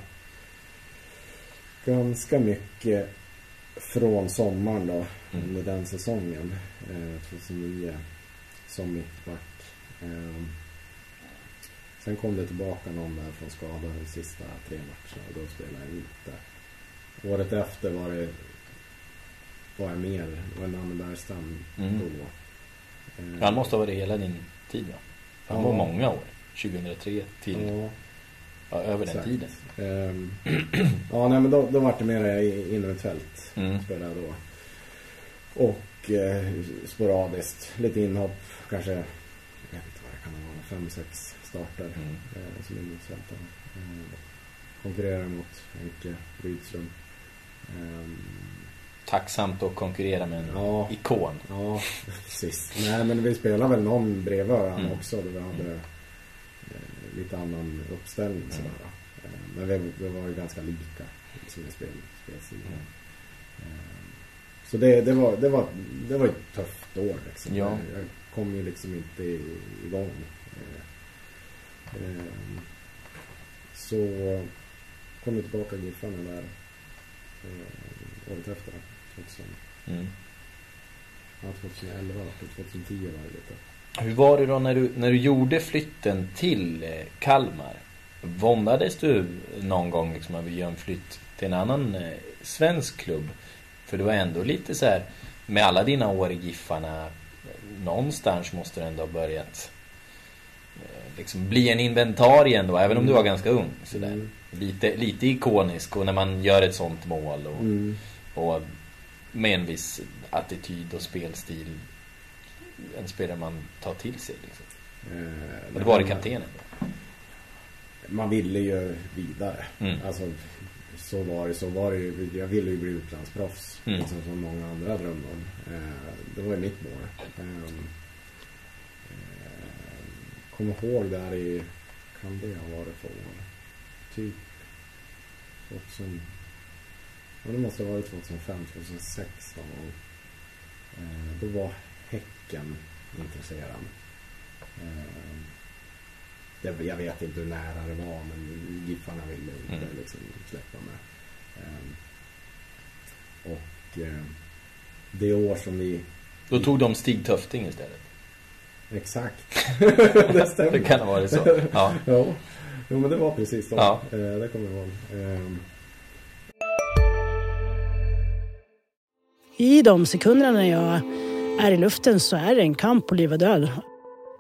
ganska mycket från sommaren då Mm. under den säsongen eh, 2009 som mittback. Eh, sen kom det tillbaka någon där från skada de sista tre matcherna och då spelade jag inte. Året efter var det var jag mer, det var Nanne Bergstam Mm. då. Eh, Han måste ha varit hela din tid då? Han var Ja. många år. 2003 till Ja, ja, över den exakt. tiden. Ehm, ja, nej men då, då var det mer i- inom ett fält. Mm. spelade jag då. Och eh, sporadiskt, lite inhopp, kanske, jag vet inte vad det kan vara, fem, sex starter Mm. eh, som innermittfältare. Eh, konkurrerar mot Henke Rydström. Ehm, Tacksamt att konkurrera med en Ja. ikon. ja, precis. Nej men vi spelade väl någon bredvid varandra Mm. också där vi hade eh, lite annan uppställning Mm. sådär. Eh, men vi, vi var ju ganska lika liksom, i spel, spelsidan. Mm. Eh, Så det, det, var, det, var, det var ett tufft år liksom. Ja. Jag, kom ju liksom inte igång. Eh, eh, Så kom jag tillbaka Giffarna där eh, året efter. 2000, Mm. ja, 2011 och 2010 var det lite. Hur var det då när du, när du gjorde flytten till eh, Kalmar? Våndades du någon gång liksom över att göra en flytt till en annan eh, svensk klubb? För det var ändå lite så här med alla dina år i Giffarna någonstans måste du ändå ha börjat eh, liksom bli en inventarie ändå, även om du var ganska ung. Sådär. Mm. Lite, lite ikonisk och när man gör ett sånt mål och, Mm. och med en viss attityd och spelstil en spelare man tar till sig. Liksom. Eh, Och det var det kaptenen. då. Man ville ju vidare. Mm. Alltså, så var det. Så var det. Jag ville ju bli utlandsproffs. Mm. Liksom som många andra drömde om. Eh, det var ju mitt mål. Eh, eh, Kommer ihåg där i, kan det ha varit för år? Typ 2000, ja det måste ha varit 2005, 2006 någon gång. Eh, då var Häcken intresserad. Eh, det, jag vet inte hur nära det var men Giffarna ville inte Mm. liksom släppa med. Eh, och eh, det år som vi Då tog de Stig Töfting istället. Exakt. det stämmer. Det kan ha varit så. Ja. ja. Jo men det var precis så. Ja. Eh, det kommer jag ihåg. Ehm, I de sekunderna när jag är i luften så är det en kamp på liv och död.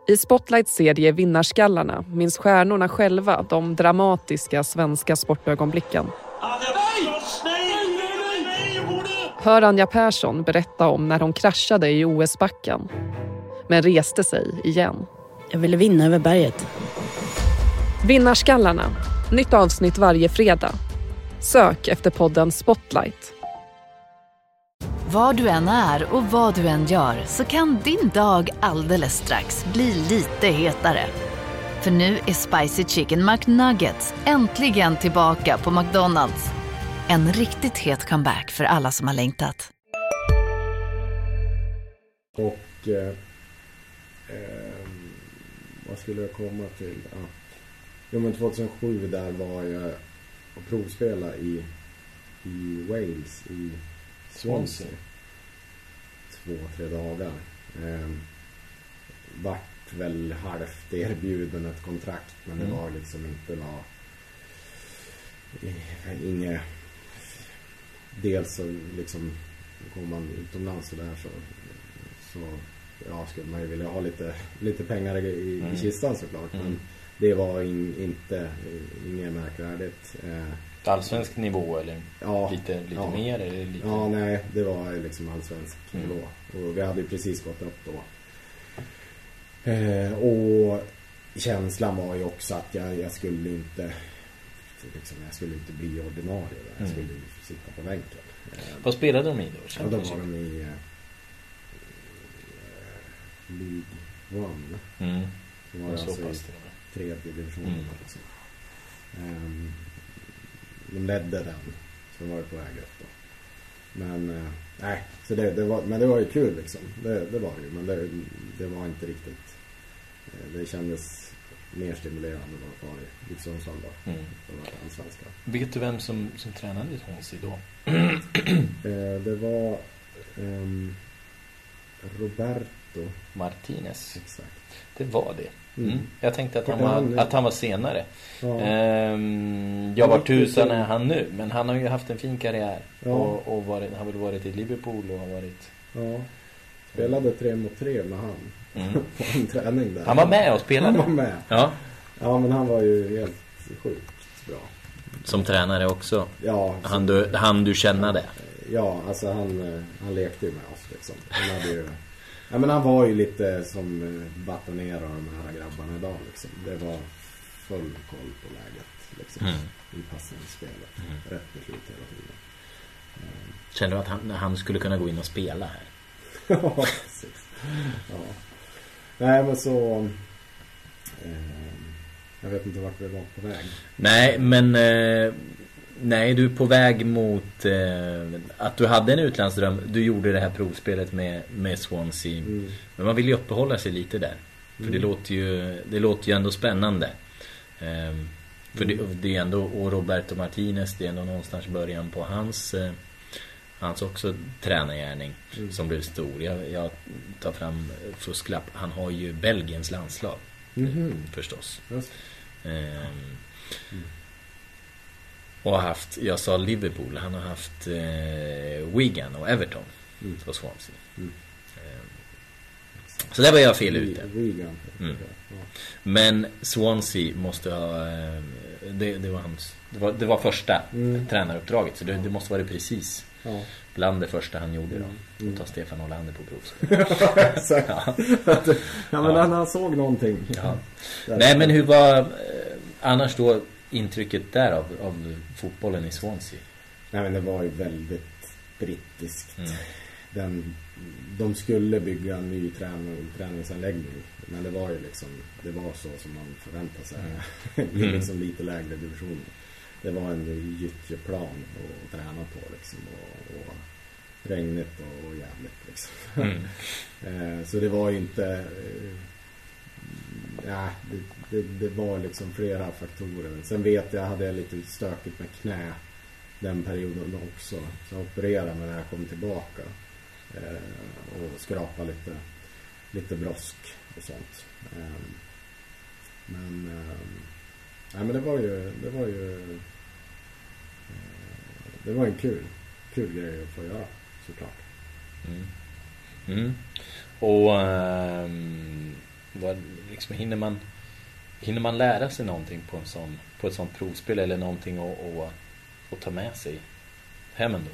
I Spotlights serie Vinnarskallarna minns stjärnorna själva de dramatiska svenska sportögonblicken. Hör Anja Persson berätta om när hon kraschade i OS-backen. Men reste sig igen. Jag ville vinna över berget. Vinnarskallarna. Nytt avsnitt varje fredag. Sök efter podden Spotlight. Var du än är och vad du än gör så kan din dag alldeles strax bli lite hetare. För nu är Spicy Chicken McNuggets äntligen tillbaka på McDonalds. En riktigt het comeback för alla som har längtat. Och eh, eh, vad skulle jag komma till? Att, jo men 2007 där var jag och provspelade i, i Wales i Swansea. Två, tre dagar. Eh, vart väl halvt erbjuden ett kontrakt men det Mm. var liksom inte var inget dels så liksom går man utomlands och där så, så ja, skulle man ju vilja ha lite, lite pengar i, i Mm. kistan såklart. Mm. Men det var in, inte, inget märkvärdigt. Eh, Allsvensk nivå eller ja, lite, lite ja. mer? Eller lite... Ja, nej, det var liksom allsvensk Mm. nivå. Och vi hade ju precis gått upp då. Eh, och känslan var ju också att jag, jag skulle inte liksom, jag skulle inte bli ordinarie där. Jag Mm. skulle sitta på bänken. Eh, Vad spelade de i då? Ja, då var de i eh, League One. Mm. Det var alltså i tredje divisionen. Mm. Liksom. Ehm, de ledde den. Så de var ju på väg upp då. Men eh, nej, så det, det var, men det var ju kul liksom. Det, det var det ju. Men det, det var inte riktigt. eh, Det kändes mer stimulerande att vara i i Sundsvall då. Mm. Det var allsvenska. Vet du vem som, som tränade i Swansea då? Eh, det var ehm, Roberto. Martinez. Exakt. Det var det. Mm. Mm. Jag tänkte att han, var, han- att han var senare. Ja. Ehm, ja, var tusan är han nu? Men han har ju haft en fin karriär. Ja. Och, och varit, har väl varit i Liverpool och har varit... Ja. Spelade tre mot tre med han. Mm. på en träning där. Han var med och spelade. Han var med. Ja. Ja, men han var ju helt sjukt bra. Som tränare också. Ja, Han du, han du kännade. Ja, alltså han, eh, han lekte ju med oss liksom. Han hade ju... Ja, men han var ju lite som eh, batonerar de här grabbarna idag liksom. Det var full koll på läget liksom. Mm. I passningsspelet. Mm. Rätt beslut hela tiden. Kände du att han, han skulle kunna gå in och spela här? Ja, precis. Ja. Nej, men så... Eh, jag vet inte vart vi var på väg. Nej, men... Eh, nej, du är på väg mot eh, att du hade en utlandsdröm. Du gjorde det här provspelet med, med Swansea. Mm. Men man vill ju uppehålla sig lite där. För det, Mm. låter ju, det låter ju ändå spännande. Ehm, för det, det är ändå, och Roberto Martinez, det är ändå någonstans början på hans eh, Hans också tränargärning Mm. som blev stor. Jag, jag tar fram fusklapp. Han har ju Belgiens landslag. Mhm. Förstås. Just. Ehm, Mm. och har haft, jag sa Liverpool, han har haft eh, Wigan och Everton Mm. på Swansea. Mm. Ehm, så där var jag fel ute. Mm. Men Swansea måste ha... eh, Det, det, var, hans, det, var, det var första Mm. tränaruppdraget. Så det, det måste vara precis Ja. bland det första han gjorde då. Mm. Att ta Stefan Olander på. Exakt. Ja. ja, men Ja. han, såg någonting. Ja. Nej men hur var eh, annars då intrycket där av, av fotbollen i Swansea? Nej, men det var ju väldigt brittiskt. Mm. Den, de skulle bygga en ny träning, träningsanläggning. Men det var ju liksom, det var så som man förväntade sig. I Mm. liksom lite lägre divisioner. Det var en gyttjeplan att träna på liksom. Och, och regnigt och, och jävligt liksom. Mm. Eh, Så det var ju inte... eh, Ja, det, det, det var liksom flera faktorer. Sen vet jag, hade jag lite stökigt med knä den perioden också. Så jag opererade mig när jag kom tillbaka. Eh, och skrapade lite, lite brosk och sånt. Eh, men, eh, nej, men det var ju, det var ju, eh, det var en kul, kul grej att få göra såklart. Mm. Mm. Och um, vad, liksom, hinner, man, hinner man lära sig någonting på, en sån, på ett sånt provspel eller någonting att, att, att ta med sig hem ändå?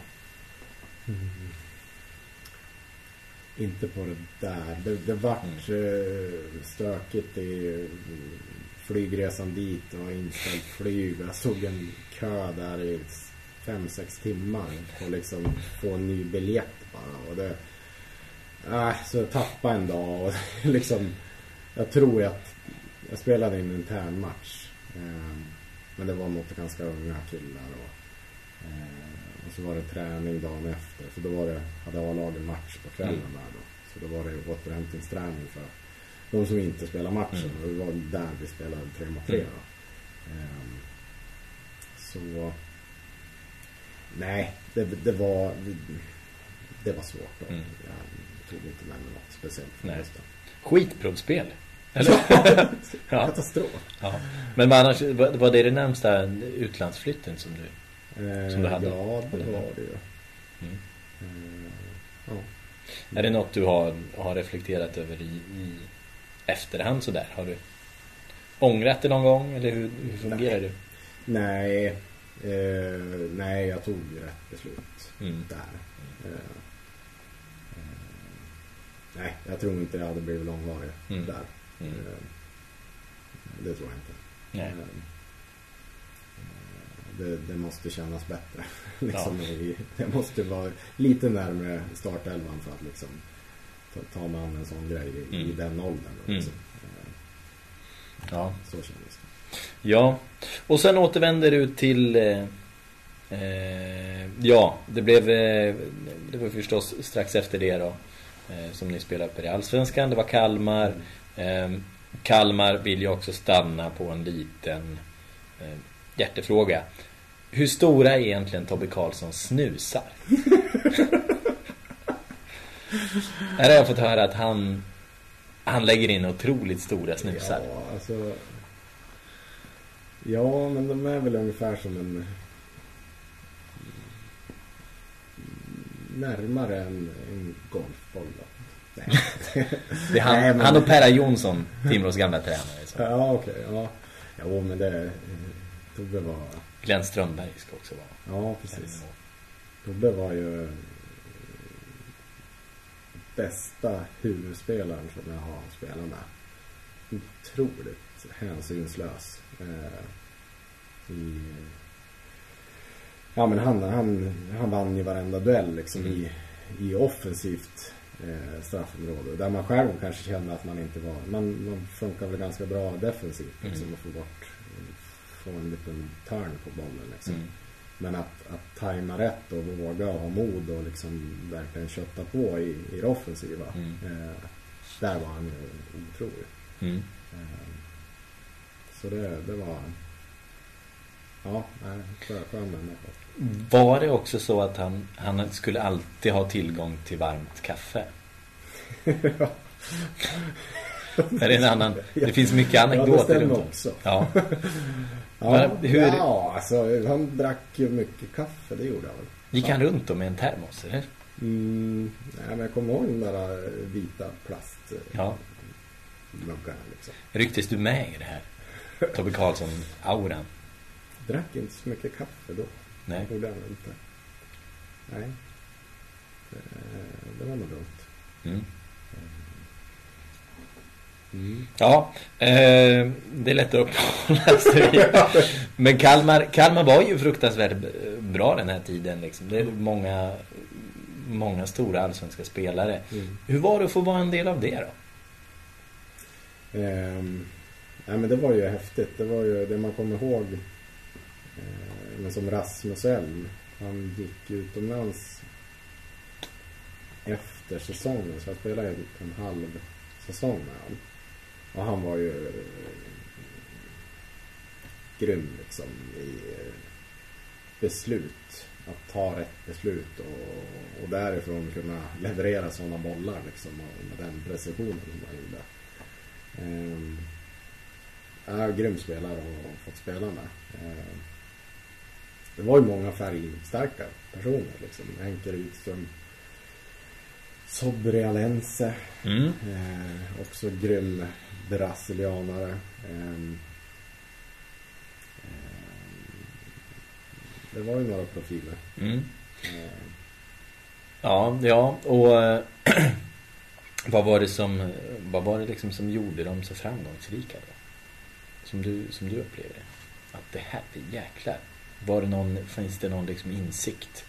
inte på det där. Det, det vart mm. stökigt i flygresan dit och inställt flyg. Jag stod en kö där i fem sex timmar och liksom få en ny biljett bara. Och det, äh, så jag tappade en dag och liksom jag tror att jag spelade en intern match. Eh, men det var mot ganska unga killar och, eh, och så var det träning dagen efter. För då var det, hade A-lagen match på kvällen mm. där då. Så då var det återhämtningsträning för de som inte spelar matchen. Mm. Och det var där vi spelade tre mot tre. Mm. Um, så nej, det, det var det, var svårt. Då. Mm. Jag tog inte med mig något speciellt för nej. Skitprovspel. Eller? ja. Katastrof. Ja. Men annars, var det det närmsta utlandsflytten som du, eh, som du hade? Ja, det var det ju. Mm. Eh, ja. Är det något du har, har reflekterat över i, i efterhand sådär? Har du ångrat det någon gång? Eller hur, hur fungerar nej. det? Nej, eh, nej jag tog rätt beslut mm. där. Eh, eh, nej, jag tror inte det hade blivit långvarigt mm. där. Mm. Det tror jag inte. Nej. Eh, det, det, måste kännas bättre. liksom ja. det måste vara lite närmare startelvan för att liksom ta, man en sån grej i, mm. i den åldern. Mm. Liksom. Mm. Ja. Så kändes det. Ja, och sen återvänder du till eh, eh, ja, det blev eh, det var förstås strax efter det då som ni spelade på i Allsvenskan. Det var Kalmar. Mm. Eh, Kalmar vill ju också stanna på en liten eh, hjärtefråga. Hur stora är egentligen Tobbe Karlssons snusar? Här har jag fått höra att han han lägger in otroligt stora snusar. Ja, alltså Ja, men de är väl ungefär som en närmare en, en golfboll då. Det är han, Nej, men... han och Perra Jonsson, Timrås gamla tränare. Så. Ja, okej. Okay, ja. Jo, men det Tobbe var... Glenn Strömberg ska också vara. Ja, precis. Tobbe var ju bästa huvudspelaren som jag har spelat med. Otroligt hänsynslös. Eh, i, ja men han, han, han vann ju varenda duell liksom mm. i, i offensivt eh, straffområde. Där man själv kanske kände att man inte var, man, man funkar väl ganska bra defensivt liksom mm. och få bort, få en liten turn på bollen liksom. Mm. Men att, att tajma rätt och våga ha mod och liksom verkligen kötta på i, i det offensiva. Mm. Eh, där var han ju otrolig. Mm. Eh, så det, det var Ja, skön människa. Var det också så att han, han skulle alltid ha tillgång till varmt kaffe? ja. är det en annan? Det finns mycket anekdoter ja, runt också. Ja. ja, hur... ja, alltså han drack ju mycket kaffe, det gjorde han väl. Gick han runt då med en termos, eller? Mm, nej, men jag kommer ihåg den där vita plast ja. muggarna liksom. Ryktes du med i det här? Tobbe Karlsson-auran? drack inte så mycket kaffe då. Nej. Det gjorde han inte. Nej. Det, var nog dumt. Mm. Mm. Ja, eh, det är lätt att uppehålla sig. Men Kalmar, Kalmar var ju fruktansvärt bra den här tiden. Liksom. Det är många, många stora allsvenska spelare. Mm. Hur var det att få vara en del av det då? Eh, ja, men det var ju häftigt. Det var ju det man kommer ihåg Eh, men som Rasmus Elm. Han gick utomlands efter säsongen. Så jag spelade en, en halv säsong med honom. Och han var ju eh, grym liksom i eh, beslut. Att ta rätt beslut och, och därifrån kunna leverera sådana bollar liksom. Och med den precisionen som han gjorde. Eh, är grym spelare och fått spela med. Eh, det var ju många färgstarka personer liksom. Henke Rydström. Sobri Alense. Mm. Eh, också grym brasilianare. Eh, det var ju några profiler. Mm. Eh. Ja, ja och Vad var det som, vad var det liksom som gjorde dem så framgångsrika då? Som du, som du upplevde det? Att det här, det jäklar. Var det någon, finns det någon liksom insikt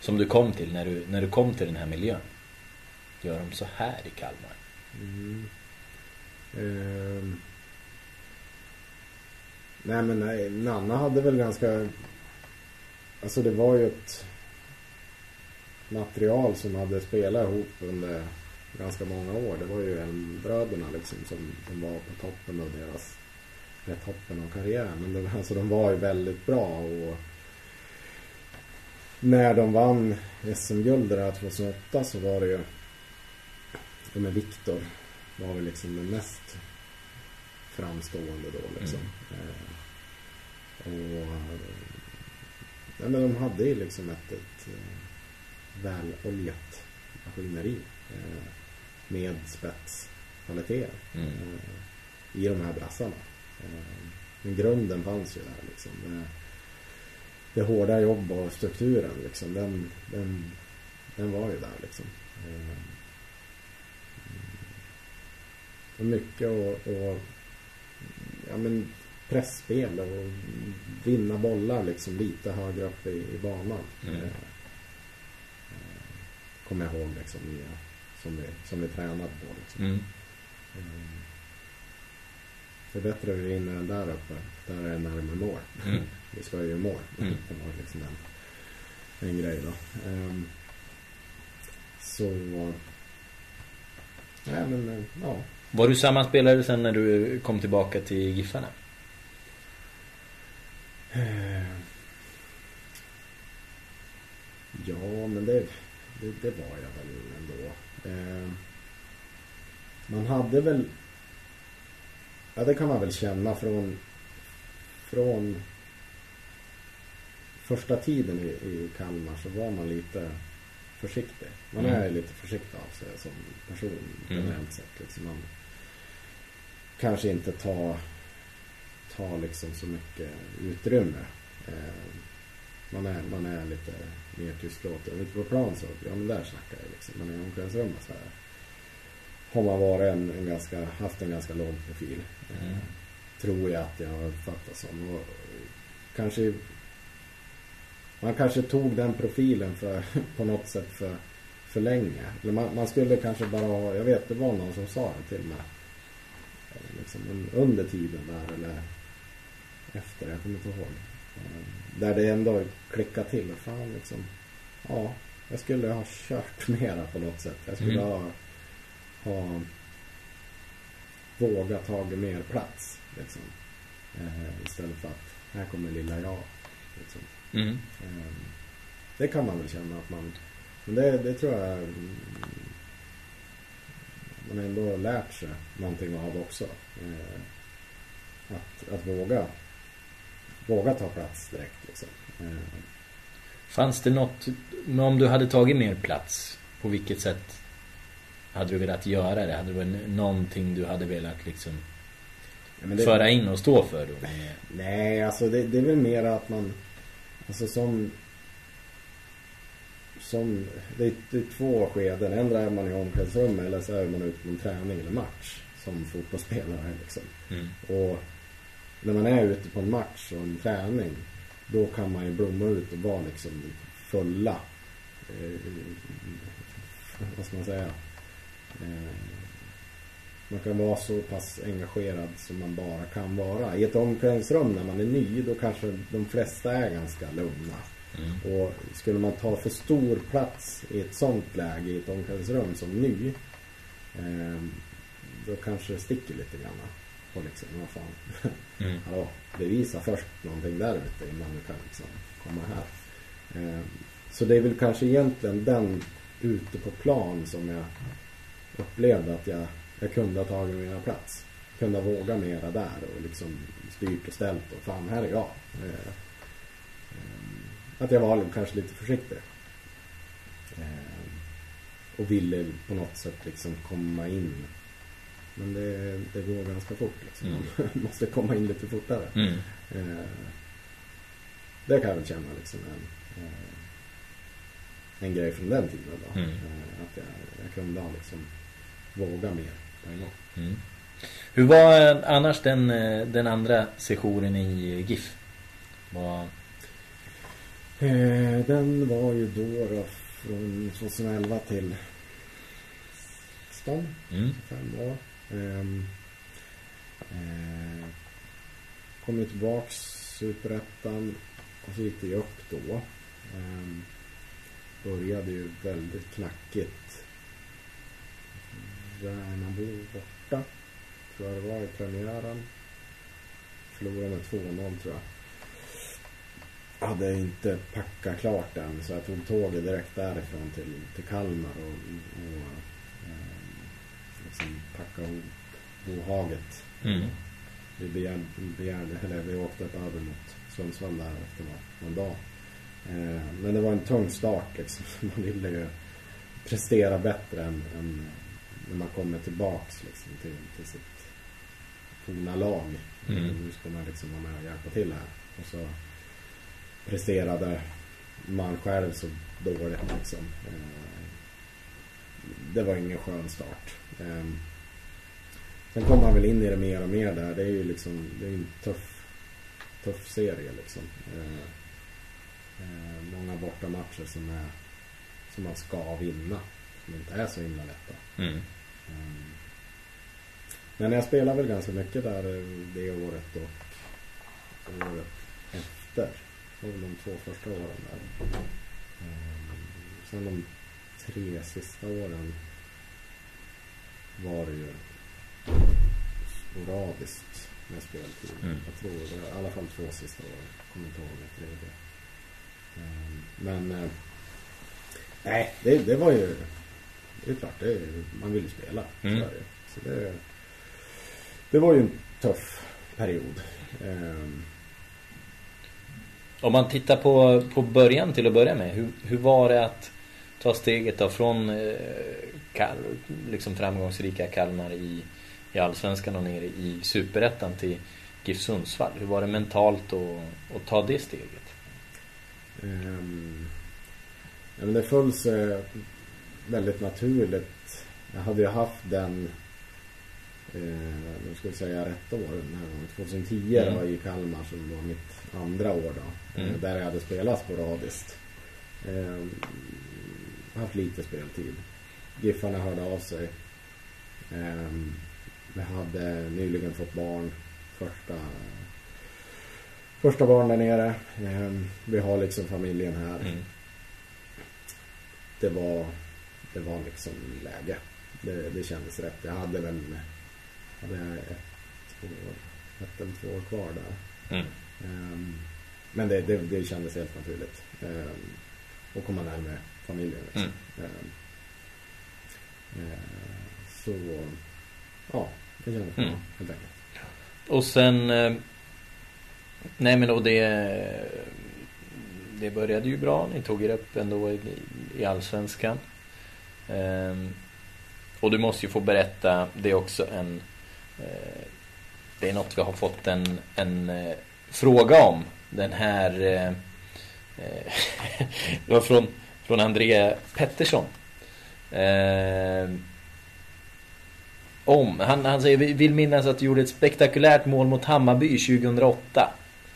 som du kom till när du, när du kom till den här miljön? Gör de så här i Kalmar? Mm. Ehm. Nej men nej, Nanna hade väl ganska... Alltså det var ju ett material som hade spelat ihop under ganska många år. Det var ju bröderna liksom som, som var på toppen av deras toppen av karriären. Men det, alltså de var ju väldigt bra och när de vann SM-guld där 2008 så var det ju med Viktor var väl liksom den mest framstående då liksom. Mm. Eh, och ja, men de hade ju liksom ett, ett eh, väloljat maskineri eh, med spetskvaliteter mm. eh, i de här brassarna. Eh, men grunden fanns ju där liksom. Det, det hårda jobb och strukturen liksom, den, den, den var ju där liksom. Eh, och mycket och, och ja, men pressspel och vinna bollar liksom lite högre upp i, i banan. Mm. Eh, kommer jag ihåg liksom som, vi, som vi tränade på. Liksom. Mm. Att vi den där uppe. Där är det närmare mål. Mm. vi ska ju mål. Mm. Det var liksom en, en grej då. Um, så... Nej men, ja. Var du samma spelare sen när du kom tillbaka till Giffarna? Eh, ja, men det, det, det, var jag väl ändå. Eh, man hade väl... Ja, det kan man väl känna från... Från första tiden i, i Kalmar så var man lite försiktig. Man är mm. lite försiktig av sig som person mm. generellt mm. sett. Liksom man kanske inte tar tar liksom så mycket utrymme. Eh, man, är, man är lite mer tystlåten. Ute på plan så, ja men där snackar jag liksom. Men i omklädningsrummet så här har man varit en, en ganska, haft en ganska låg profil. Eh, mm. Tror jag att jag har uppfattat som. Och kanske man kanske tog den profilen för, på något sätt för, för länge. Eller man, man skulle kanske bara ha, jag vet det var någon som sa det till mig. Eh, liksom under tiden där eller efter, jag kommer inte ihåg. Eh, där det ändå klickade till. Fan liksom. Ja, jag skulle ha kört mera på något sätt. Jag skulle mm. ha, ha vågat tagit mer plats. Liksom. Eh, istället för att här kommer lilla jag. Liksom. Mm. Eh, det kan man väl känna att man... Men det, det tror jag man har ändå lärt sig någonting av också. Eh, att, att våga våga ta plats direkt liksom. Eh. Fanns det något, om du hade tagit mer plats, på vilket sätt hade du velat göra det? Hade det varit någonting du hade velat liksom ja, det... föra in och stå för då? Nej, alltså det, det är väl mer att man, alltså som som, det är, det är två skeden. Ändra är man i omklädningsrummet eller så är man ute på en träning eller match som fotbollsspelare liksom. Mm. Och när man är ute på en match och en träning då kan man ju blomma ut och vara liksom fulla eh, vad ska man säga man kan vara så pass engagerad som man bara kan vara. I ett omklädningsrum när man är ny då kanske de flesta är ganska lugna. Mm. Och skulle man ta för stor plats i ett sånt läge i ett omklädningsrum som ny eh, då kanske det sticker lite grann. Och liksom, vad fan. Mm. Hallå, bevisa först någonting där ute innan du kan liksom komma här. Eh, så det är väl kanske egentligen den ute på plan som jag upplevde att jag, jag kunde ha tagit mera plats. Kunde ha vågat mera där och liksom styrt och ställt och fan här är jag. Eh, eh, att jag var kanske lite försiktig. Eh, och ville på något sätt liksom komma in men det, det går ganska fort liksom. Mm. Man måste komma in lite fortare. Mm. Eh, det kan jag väl känna liksom en, en grej från den tiden då. Mm. Att jag, jag kunde ha liksom våga mer på en gång. Mm. Hur var eh, annars den, eh, den andra sessionen i GIF? Var... Eh, den var ju då, då från 2011 till 16, Mm. fem år. Ehm, eh, kom ju tillbaks Superettan och så gick det ju upp då. Ehm, började ju väldigt knackigt. Värnamo borta. Tror jag det var i premiären. Förlorade med 2-0 tror jag. Hade inte packat klart än så jag tog tåget direkt därifrån till, till Kalmar och, och eh, liksom packa ihop bohaget. Mm. Vi begärde, begärde, eller vi åkte ett över mot Sundsvall där efter någon dag. Eh, men det var en tung start liksom. Man ville ju prestera bättre än, än när man kommer tillbaks liksom, till, till sitt forna lag. Mm. Nu ska man liksom vara med och hjälpa till här. Och så presterade man själv så dåligt liksom. Eh, det var ingen skön start. Eh, sen kom man väl in i det mer och mer där. Det är ju liksom, det är en tuff, tuff serie liksom. Eh, eh, många bortamatcher som är som man ska vinna. Som inte är så himla lätta. Mm. Mm. Men jag spelade väl ganska mycket där eh, det året och året efter. Det var väl de två första åren där. Mm. Sen de tre sista åren var det ju sporadiskt med speltid. Mm. Jag tror det i alla fall två sista åren. Kommer inte ihåg det tredje. Mm. Men eh, nej, det, det var ju det är klart, det är, man vill ju spela. Mm. Så, det. det, var ju en tuff period. Ehm, Om man tittar på, på början till att börja med. Hur, hur var det att ta steget då från eh, Kal, liksom framgångsrika Kalmar i, i Allsvenskan och ner i Superettan till GIF Sundsvall? Hur var det mentalt att, att ta det steget? ehm, ja, men det föll sig väldigt naturligt. Jag hade ju haft den eh, vad ska jag säga, rätt år den här gången. 2010 Mm. var i Kalmar som var mitt andra år då. Mm. Eh, där jag hade spelat sporadiskt. Eh, haft lite speltid. Giffarna hörde av sig. Eh, vi hade nyligen fått barn. Första, första barn där nere. Eh, vi har liksom familjen här. Mm. Det var, det var liksom läge. Det, det kändes rätt. Jag hade väl hade jag ett år, ett eller två år kvar där. Mm. Ehm, men det, det, det kändes helt naturligt. Ehm, och komma närmare familjen. Liksom. Mm. Ehm, ehm, så, ja, det kändes bra Mm. helt enkelt. Och sen... eh, Nej men och det... Det började ju bra. Ni tog er upp ändå i, i Allsvenskan. Ehm, och du måste ju få berätta, det är också en... Eh, det är något vi har fått en, en eh, fråga om. Den här... Eh, det var från, från André Pettersson. Ehm, om. Han, han säger, vi vill minnas att du gjorde ett spektakulärt mål mot Hammarby 2008.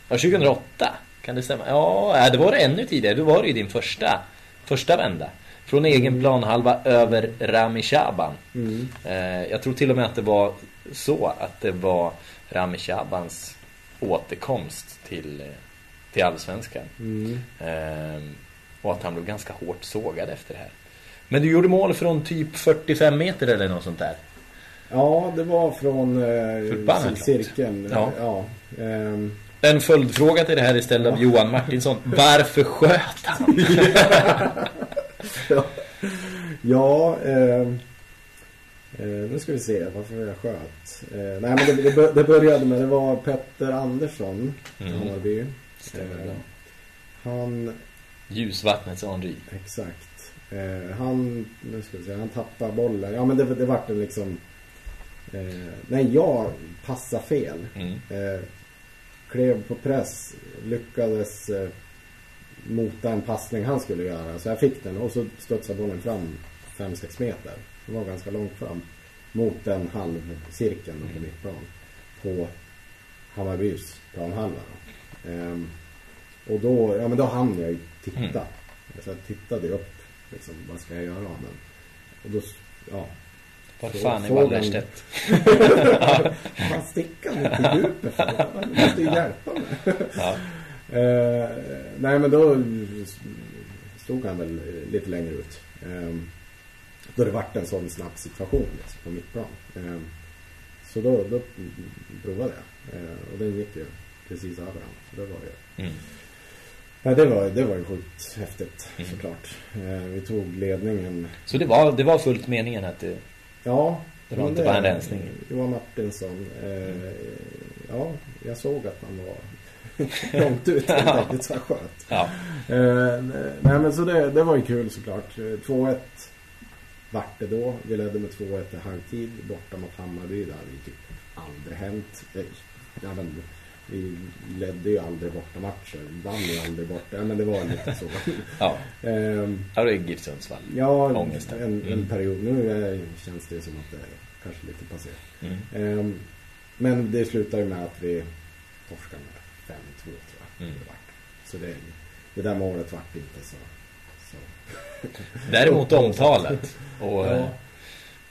Ja, 2008. Kan det stämma? Ja, äh, det var det ännu tidigare. Då var det ju din första, första vända. Från egen planhalva över Rami Shaban. Mm. Eh, jag tror till och med att det var så att det var Rami Shabans återkomst till, till Allsvenskan. Mm. Eh, och att han blev ganska hårt sågad efter det här. Men du gjorde mål från typ 45 meter eller något sånt där. Ja, det var från eh, cirkeln. Ja. ja. Ehm, En följdfråga till det här istället av Johan Martinsson. Varför sköt han? ja, ja ehm, eh, nu ska vi se varför jag sköt. Eh, nej men det, det, bör- det började med, det var Petter Andersson Mm. Hammarby. Eh, han, Ljusvattnets Henri. exakt. Eh, han, nu ska vi se, han tappar bollen. Ja men det, det vart en liksom, eh, nej jag passade fel. Mm. Eh, klev på press, lyckades eh, mota en passning han skulle göra. Så jag fick den och så studsade bollen fram 5-6 meter. Det var ganska långt fram. mot den halvcirkeln på mittplan. På Hammarbys planhalva. Ehm, och då, ja men då hann jag ju titta. Mm. Så jag tittade upp. Liksom, vad ska jag göra av den? Och då, ja. Så- fan är Wallerstedt? Fan stick han inte i djupet för måste ju hjälpa mig. Ja. Eh, nej men då stod han väl lite längre ut. Eh, då det vart en sån snabb situation liksom, på mittplan. Eh, så då, då provade jag. Eh, och den gick ju precis över honom. Så det var ju... Mm. Nej, det var, det var ju sjukt häftigt Mm. såklart. Eh, vi tog ledningen. Så det var, det var fullt meningen att det... Ja. Det var inte bara en rensning. Johan Martinsson. Eh, ja, jag såg att han var långt ut helt enkelt så sköt. Ja. Eh, nej men så det, det var ju kul såklart. Eh, 2-1 vart det då. Vi ledde med 2-1 i halvtid borta mot Hammarby. Det hade ju typ aldrig hänt. Eh, Ja, men, vi ledde ju aldrig borta matcher. Vann ju aldrig borta. Ja, men det var lite så. Ja. Ehm, Ja, det är GIF Sundsvall. Ja, Ångesten. en, en Mm. period. Nu är, känns det som att det är kanske lite passé. Mm. Ehm, men det slutar ju med att vi torskar med 5-2 tror jag. Mm. Det. Så det, det där målet vart inte så... så. Däremot omtalat. Och Ja. ja.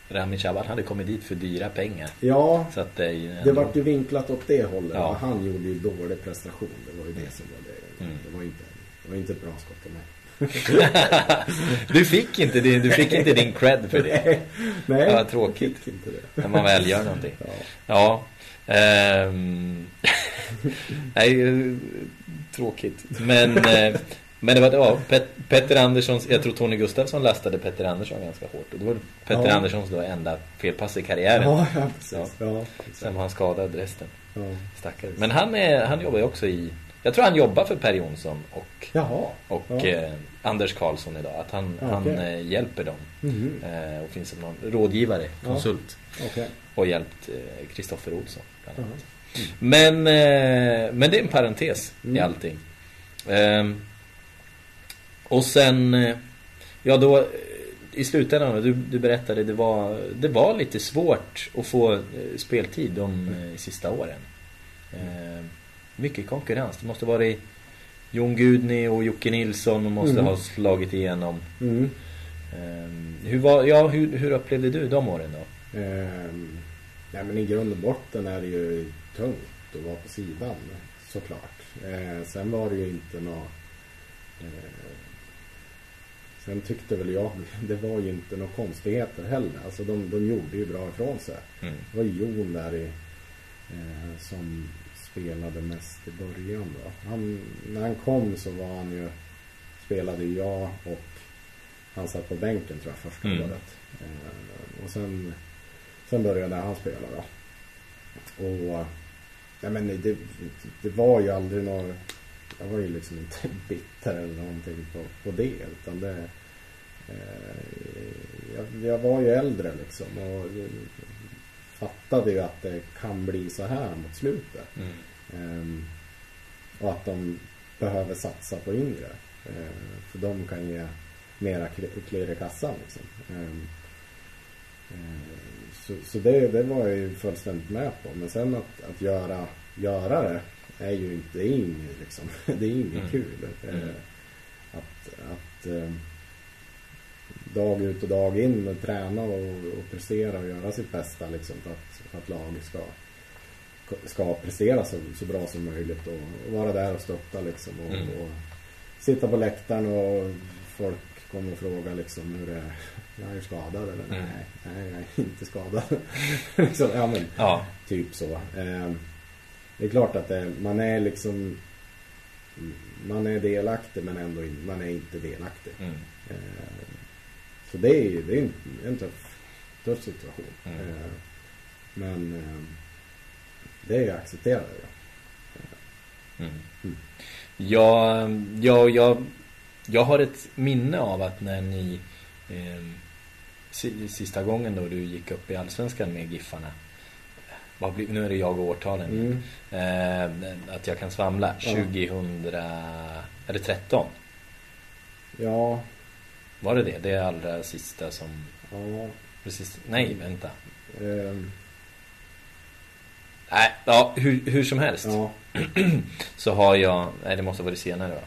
Rami Shaban hade kommit dit för dyra pengar. Ja, Så att det ju det ändå- vart ju vinklat åt det hållet. Ja. Han gjorde ju dålig prestation. Det var ju det som var det. Mm. Det var inte, det var inte ett bra skott av mig. Du fick inte din, du fick inte din cred för det. Nej. Ja, jag tråkigt. det. När man väl gör någonting. Ja. Ja. Ehm, nej, eh, tråkigt. Men, eh, men det var, ja, Pet, Petter Anderssons, jag tror Tony Gustafsson lastade Petter Andersson ganska hårt. Och det var Petter Ja. Anderssons då enda felpass i karriären. Ja, ja, precis. Ja, Sen var han skadad resten. Ja. Stackare. Men han, är, han jobbar ju också i... Jag tror han jobbar för Per Jonsson och, Jaha. och Ja. eh, Anders Karlsson idag. Att han, Ja, han eh, hjälper dem. Mhm. Eh, och finns som någon rådgivare, Ja. konsult. Okej. Och hjälpt eh, Kristoffer Olsson. Annat. Men, eh, men det är en parentes i Mm. allting. Ehm, och sen, eh, ja då eh, i slutändan, du, du berättade det var, det var lite svårt att få eh, speltid de eh, sista åren. Ehm, mycket konkurrens. Det måste vara Jon Gudni och Jocke Nilsson måste Mm. ha slagit igenom. Mm. Ehm, hur, var, ja, hur, hur upplevde du de åren då? Ehm, nej men i grund och botten är det ju tungt att vara på sidan såklart. Eh, sen var det ju inte nå eh, Sen tyckte väl jag, det var ju inte några konstigheter heller. Alltså de, de gjorde ju bra ifrån sig. Mm. Det var Jon där i, eh, som spelade mest i början då. Han, när han kom så var han ju, spelade jag och han satt på bänken tror jag första Mm. året. Eh, och sen, sen började han spela då. Och nej men det, det var ju aldrig något, jag var ju liksom inte bitter eller någonting på, på det. Utan det, eh, jag, jag var ju äldre liksom och fattade ju att det kan bli så här mot slutet. Mm. Ehm, och att de behöver satsa på yngre. Ehm, för de kan ge mera kl- klirr i kassan. Liksom. Så så det, det var jag ju fullständigt med på. Men sen att, att göra, göra det är ju inte, det är inget, liksom, det är inget Mm. kul. Mm. Ehm, att att ehm, dag ut och dag in träna och, och prestera och göra sitt bästa liksom, för, att, för att laget ska ska prestera så, så bra som möjligt och, och vara där och stötta liksom och, Mm. och sitta på läktaren och folk kommer och frågar liksom hur det. Jag är skadad eller Mm. nej, nej jag inte skadad. liksom, ja men Ja. typ så. Eh, det är klart att det, man är liksom man är delaktig men ändå in, man är inte delaktig. Mm. Eh, så det är ju det är en, en tuff, tuff situation. Mm. Eh, men eh, det är ju accepterat. Mm. Mm. Jag, jag, jag, jag har ett minne av att när ni eh, sista gången då du gick upp i Allsvenskan med Giffarna blir, nu är det jag och årtalen. Mm. eh, Att jag kan svamla Ja. 2000 Är det 13? Ja, Var det det? Det är allra sista som ja. precis, Nej vänta Ehm, Nej, ja, hur, hur som helst. ja. Så har jag... Nej, det måste ha varit senare va?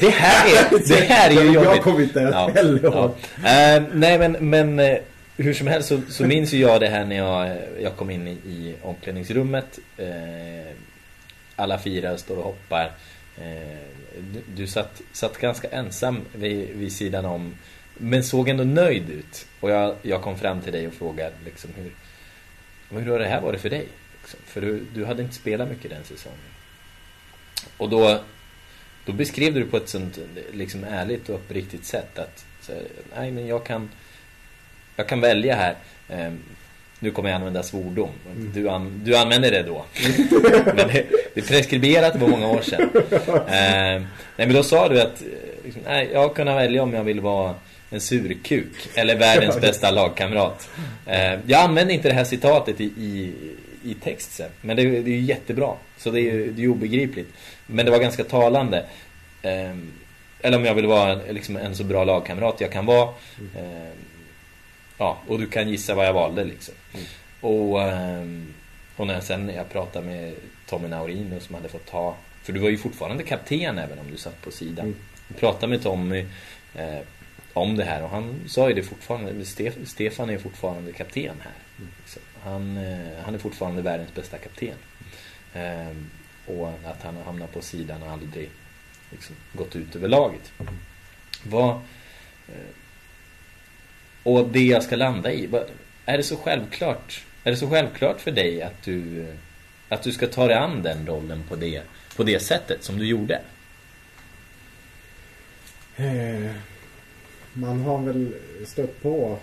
Det här är, det här är ju Jag jobbigt. kommer inte heller ihåg. Eh, nej, men, men eh, hur som helst så, så minns ju jag det här när jag, jag kom in i, i omklädningsrummet. Eh, alla fyra står och hoppar. Eh, du du satt, satt ganska ensam vid, vid sidan om. Men såg ändå nöjd ut. Och jag, jag kom fram till dig och frågade liksom hur, hur har det här varit för dig? Liksom, För du, du hade inte spelat mycket den säsongen. Och då, då beskrev du det på ett sånt liksom ärligt och uppriktigt sätt att så, nej men jag kan jag kan välja här. Ehm, nu kommer jag använda svordom. Du, an, du använder det då. Men det, det är preskriberat var många år sedan. Ehm, nej men då sa du att eh, liksom, nej, jag kan välja om jag vill vara en surkuk eller världens bästa lagkamrat. Ehm, jag använder inte det här citatet i, i, i text sen men det, det är ju jättebra. Så det är ju det är ju obegripligt men det var ganska talande Ehm, eller om jag vill vara liksom en så bra lagkamrat jag kan vara Ehm, Ja, och du kan gissa vad jag valde liksom. Och, ehm, och när sen jag pratade med Tommy Naurino som hade fått ta För du var ju fortfarande kapten även om du satt på sidan. Mm. Jag pratade med Tommy eh, om det här och han sa ju det fortfarande. Stef, Stefan är fortfarande kapten här. Liksom. Han, eh, han är fortfarande världens bästa kapten. Och att han har hamnat på sidan och aldrig liksom, gått ut över laget. Vad, eh, och det jag ska landa i, är det så självklart? Är det så självklart för dig att du att du ska ta dig an den rollen på det, på det sättet som du gjorde? Eh, Man har väl stött på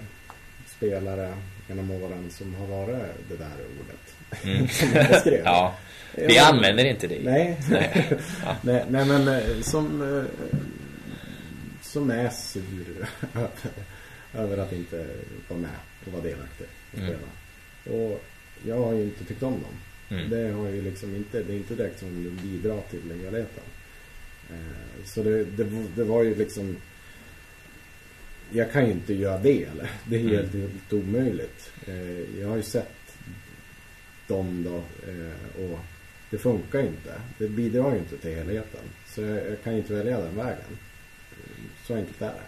spelare genom åren som har varit det där ordet. Mm. som jag beskrev. ja, vi Ja. använder inte det. Nej. Nej. Ja. nej, nej men eh, som, eh, som är sur över, att inte vara med och vara delaktig och Mm. Och jag har ju inte tyckt om dem. Mm. Det har ju liksom inte, det är inte direkt som bidrar till helheten. Eh, Så det, det, det var ju liksom Jag kan ju inte göra det eller? Det är Mm. helt, helt omöjligt. Jag har ju sett dem då och det funkar inte. Det bidrar inte till helheten. Så jag, jag kan inte välja den vägen. Så enkelt är det.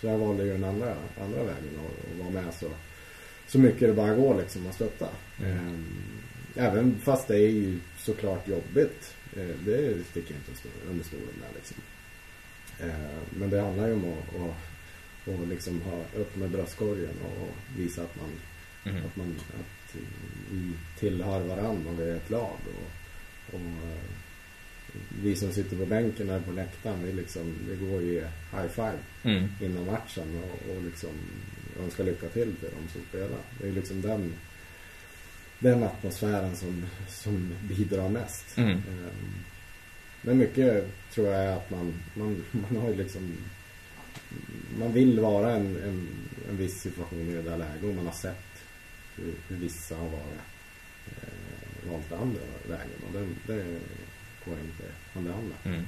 Så jag valde ju den andra, andra vägen och, och vara med så, så mycket det bara går liksom att stötta. Mm. Ehm, Även fast det är ju såklart jobbigt. Eh, Det sticker jag inte under stolen med liksom. Eh, Men det handlar ju om att, att, att liksom ha upp med bröstkorgen och visa att man, Mm. att man att vi tillhör varandra och vi är ett lag. Och, och eh, vi som sitter på bänken eller på läktaren, vi, liksom, vi går ju high five Mm. innan matchen och, och liksom önskar lycka till till de som spelar. Det är liksom den, den atmosfären som, som bidrar mest. Mm. Ehm, Men mycket tror jag är att man, man, man har ju liksom man vill vara en, en, en viss situation i det där läget och man har sett hur, hur vissa har varit valt den andra vägen och det, det går inte hand med. Mm.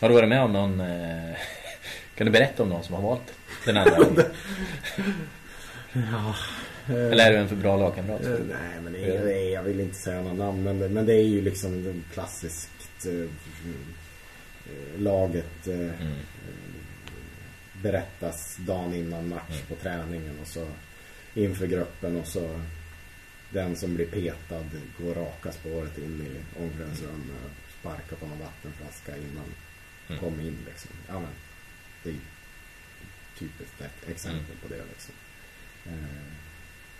Har du varit med om någon eh, Kan du berätta om någon som har valt den andra vägen? Ja. Eller är du en för bra lagkamrat? Eh, Nej, men det är, jag vill inte säga några namn. Men det, men det är ju liksom klassiskt eh, eh, laget eh, Mm. berättas dagen innan match på träningen och så inför gruppen och så den som blir petad går raka spåret in i omklädningsrummet och sparkar på någon vattenflaska innan Mm. kom in liksom. Ja, men, det är typiskt ett exempel på det liksom. Eh,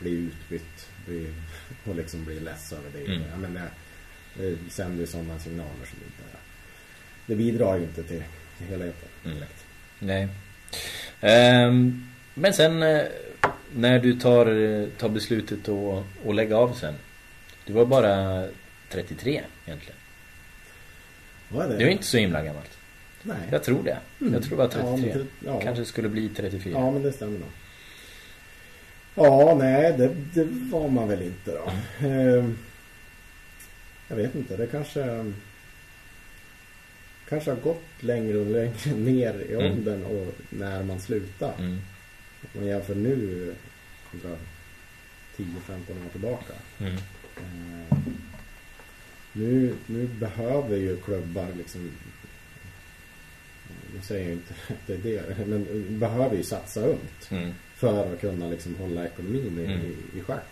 bli utbytt bli, och liksom bli less över det. Mm. Ja, men det, det sänder ju sådana signaler som inte är. Det bidrar ju inte till helheten Mm. Nej. Ehm, men sen eh, när du tar, eh, tar beslutet att, att lägga av sen. Du var bara 33 egentligen. Vad är det? Det är inte så himla gammalt. Nej. Jag tror det. Mm. Jag tror var Ja, men 33. det- ja. Kanske skulle bli 34. Ja, men det stämmer nog. Ja, nej, det, det var man väl inte då. Ehm, jag vet inte, det kanske kanske har gått längre och längre ner i Mm. åldern och när man slutar. Mm. Om man jämför nu kontra 10-15 år tillbaka. Mm. Eh, nu, nu behöver ju klubbar liksom nu säger jag inte att det är det, men behöver ju satsa ungt. Mm. För att kunna liksom hålla ekonomin i, Mm. i, schack.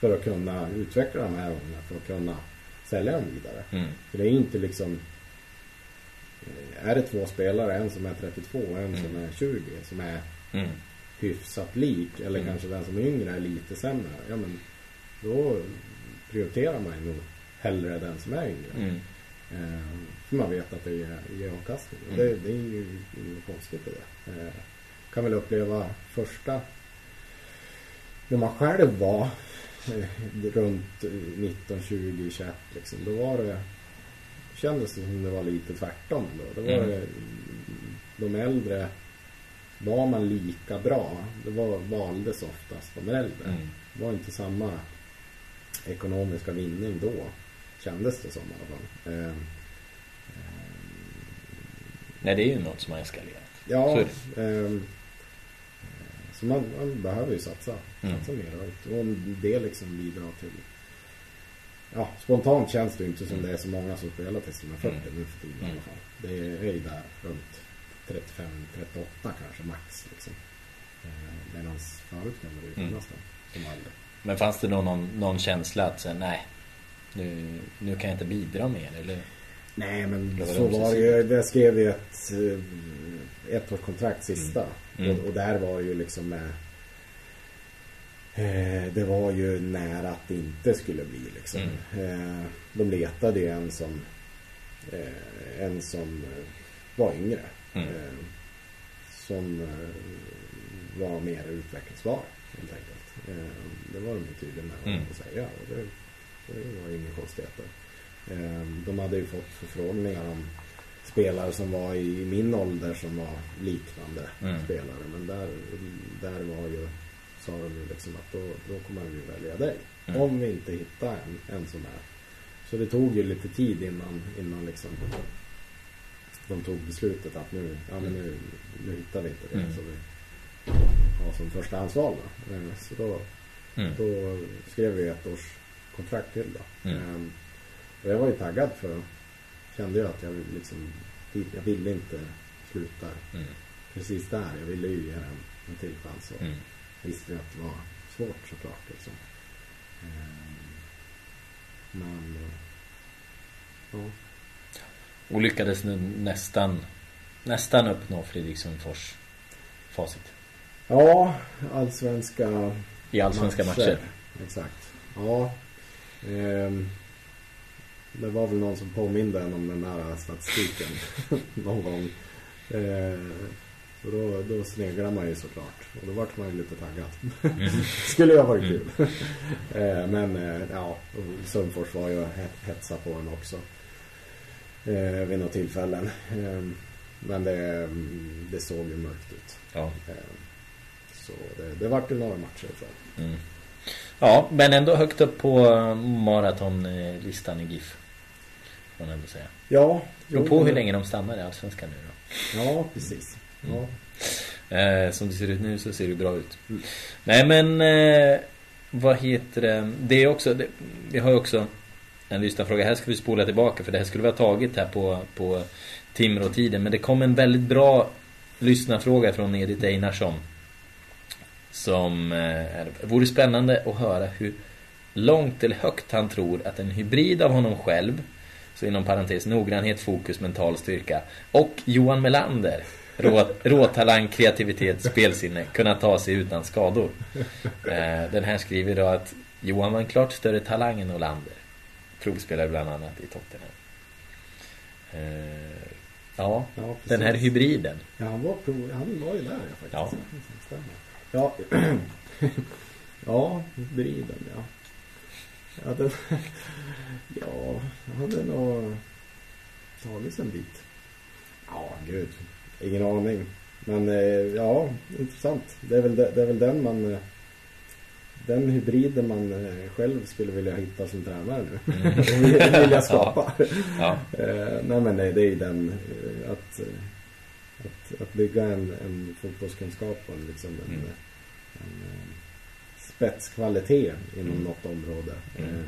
För att kunna utveckla de här unga, för att kunna sälja dem vidare. Mm. För det är inte liksom eh, Är det två spelare, en som är 32 och en som är 20 som är Mm. Hyfsat lik eller Mm. kanske den som är yngre är lite sämre. Ja men då prioriterar man ju nog hellre den som är yngre. Mm. Eh, för man vet att det ger, ger avkastning. Mm. det, det är ju inget konstigt i det. Eh, kan väl uppleva första när man själv var eh, runt 19, 20, 21 liksom. Då var det kändes det som det var lite tvärtom då. Då var Mm. det de äldre var man lika bra. Det var, valdes oftast de äldre. Mm. Det var inte samma ekonomiska vinning då. Kändes det som i alla fall. Eh, Nej, det är ju något som har eskalerat. Ja, Så är ehm, så man, man behöver ju satsa, Mm. satsa mer. Och- det liksom bidrar till... Ja, spontant känns det ju inte som det är så många som spelar till sina 40 Mm. nu för tiden i Mm. alla fall. Det är ju där runt 35, 38 kanske max liksom. Eh, Medan förut kan det ju Mm. finnas mm. som aldrig. Men fanns det då någon, någon känsla att säga, nej, nu, nu kan jag inte bidra mer? Eller? Nej men Det så var det ju. Jag skrev ju ett eh, ettårskontrakt sista. Mm. Mm. Och, och där var ju liksom med eh, Det var ju nära att det inte skulle bli liksom. Mm. Eh, de letade ju en som eh, En som eh, var yngre. Mm. Eh, som eh, var mer utvecklingsbar helt enkelt. Eh, det var de ju tydliga med Mm. att säga. Och det, det var inga konstigheter. Eh, De hade ju fått förfrågningar om spelare som var i min ålder som var liknande Mm. spelare. Men där, där var ju, sa de ju liksom att då, då kommer vi välja dig. Mm. Om vi inte hittar en, en som är. Så det tog ju lite tid innan, innan liksom de tog beslutet att nu, ja men nu, nu hittar vi inte det. Mm. Så vi har som första ansvar då. Eh, Så då, Mm. då skrev vi ett års kontrakt till då. Mm. Ehm, Och jag var ju taggad för kände ju att jag liksom jag ville inte sluta Mm. precis där. Jag ville ju ge en, en till chans. Och Mm. visste att det var svårt såklart liksom. Ehm, Men ja. Och lyckades nu nästan, nästan uppnå Fredrik Sundfors facit. Ja, allsvenska I allsvenska matcher. Exakt. Ja. Ehm, det var väl någon som påminde en om den där statistiken någon gång. Ehm, då, då sneglar man ju såklart. Och då vart man ju lite taggad. Skulle ju ha varit kul. Ehm, men eh, ja, Sundfors var ju het- hetsa på en också. Eh, vid något tillfällen. Ehm, men det, det såg ju mörkt ut. Ja. Ehm, så det, det vart ju några matcher jag. Mm. Ja, men ändå högt upp på eh, maratonlistan i GIF. Får man ändå säga. Ja. Beror på hur länge de stannar i Allsvenskan nu då. Ja, precis. Ja. Eh, som det ser ut nu så ser det bra ut. Mm. Nej men eh, Vad heter det? Det är också det, Vi har ju också En lyssnarfråga. Här ska vi spola tillbaka för det här skulle vi ha tagit här på, på Timrå-tiden. Men det kom en väldigt bra Lyssnarfråga från Edith Einarsson. Som eh, är, vore spännande att höra hur Långt eller högt han tror att en hybrid av honom själv Så inom parentes noggrannhet, fokus, mental styrka Och Johan Melander Rå, råtalang, kreativitet, spelsinne Kunna ta sig utan skador eh, Den här skriver då att Johan var en klart större talang än Olander Provspelare bland annat i Tottenham eh, Ja, Ja, den här hybriden Ja, han var, prov, han var ju där ja, faktiskt. Ja. Ja, ja hybriden ja. Ja, den, ja, jag hade nog tagits en bit. Ja, gud. Ingen aning. Men eh, ja, intressant. Det är väl, det, det är väl den man... Den hybriden man eh, själv skulle vilja hitta som tränare nu. Mm. Vilja skapa. Ja. Eh, nej men nej, det är ju den eh, att, att, att bygga en, en fotbollskunskap och en, liksom en, Mm. en, spetskvalitet inom Mm. något område. Mm.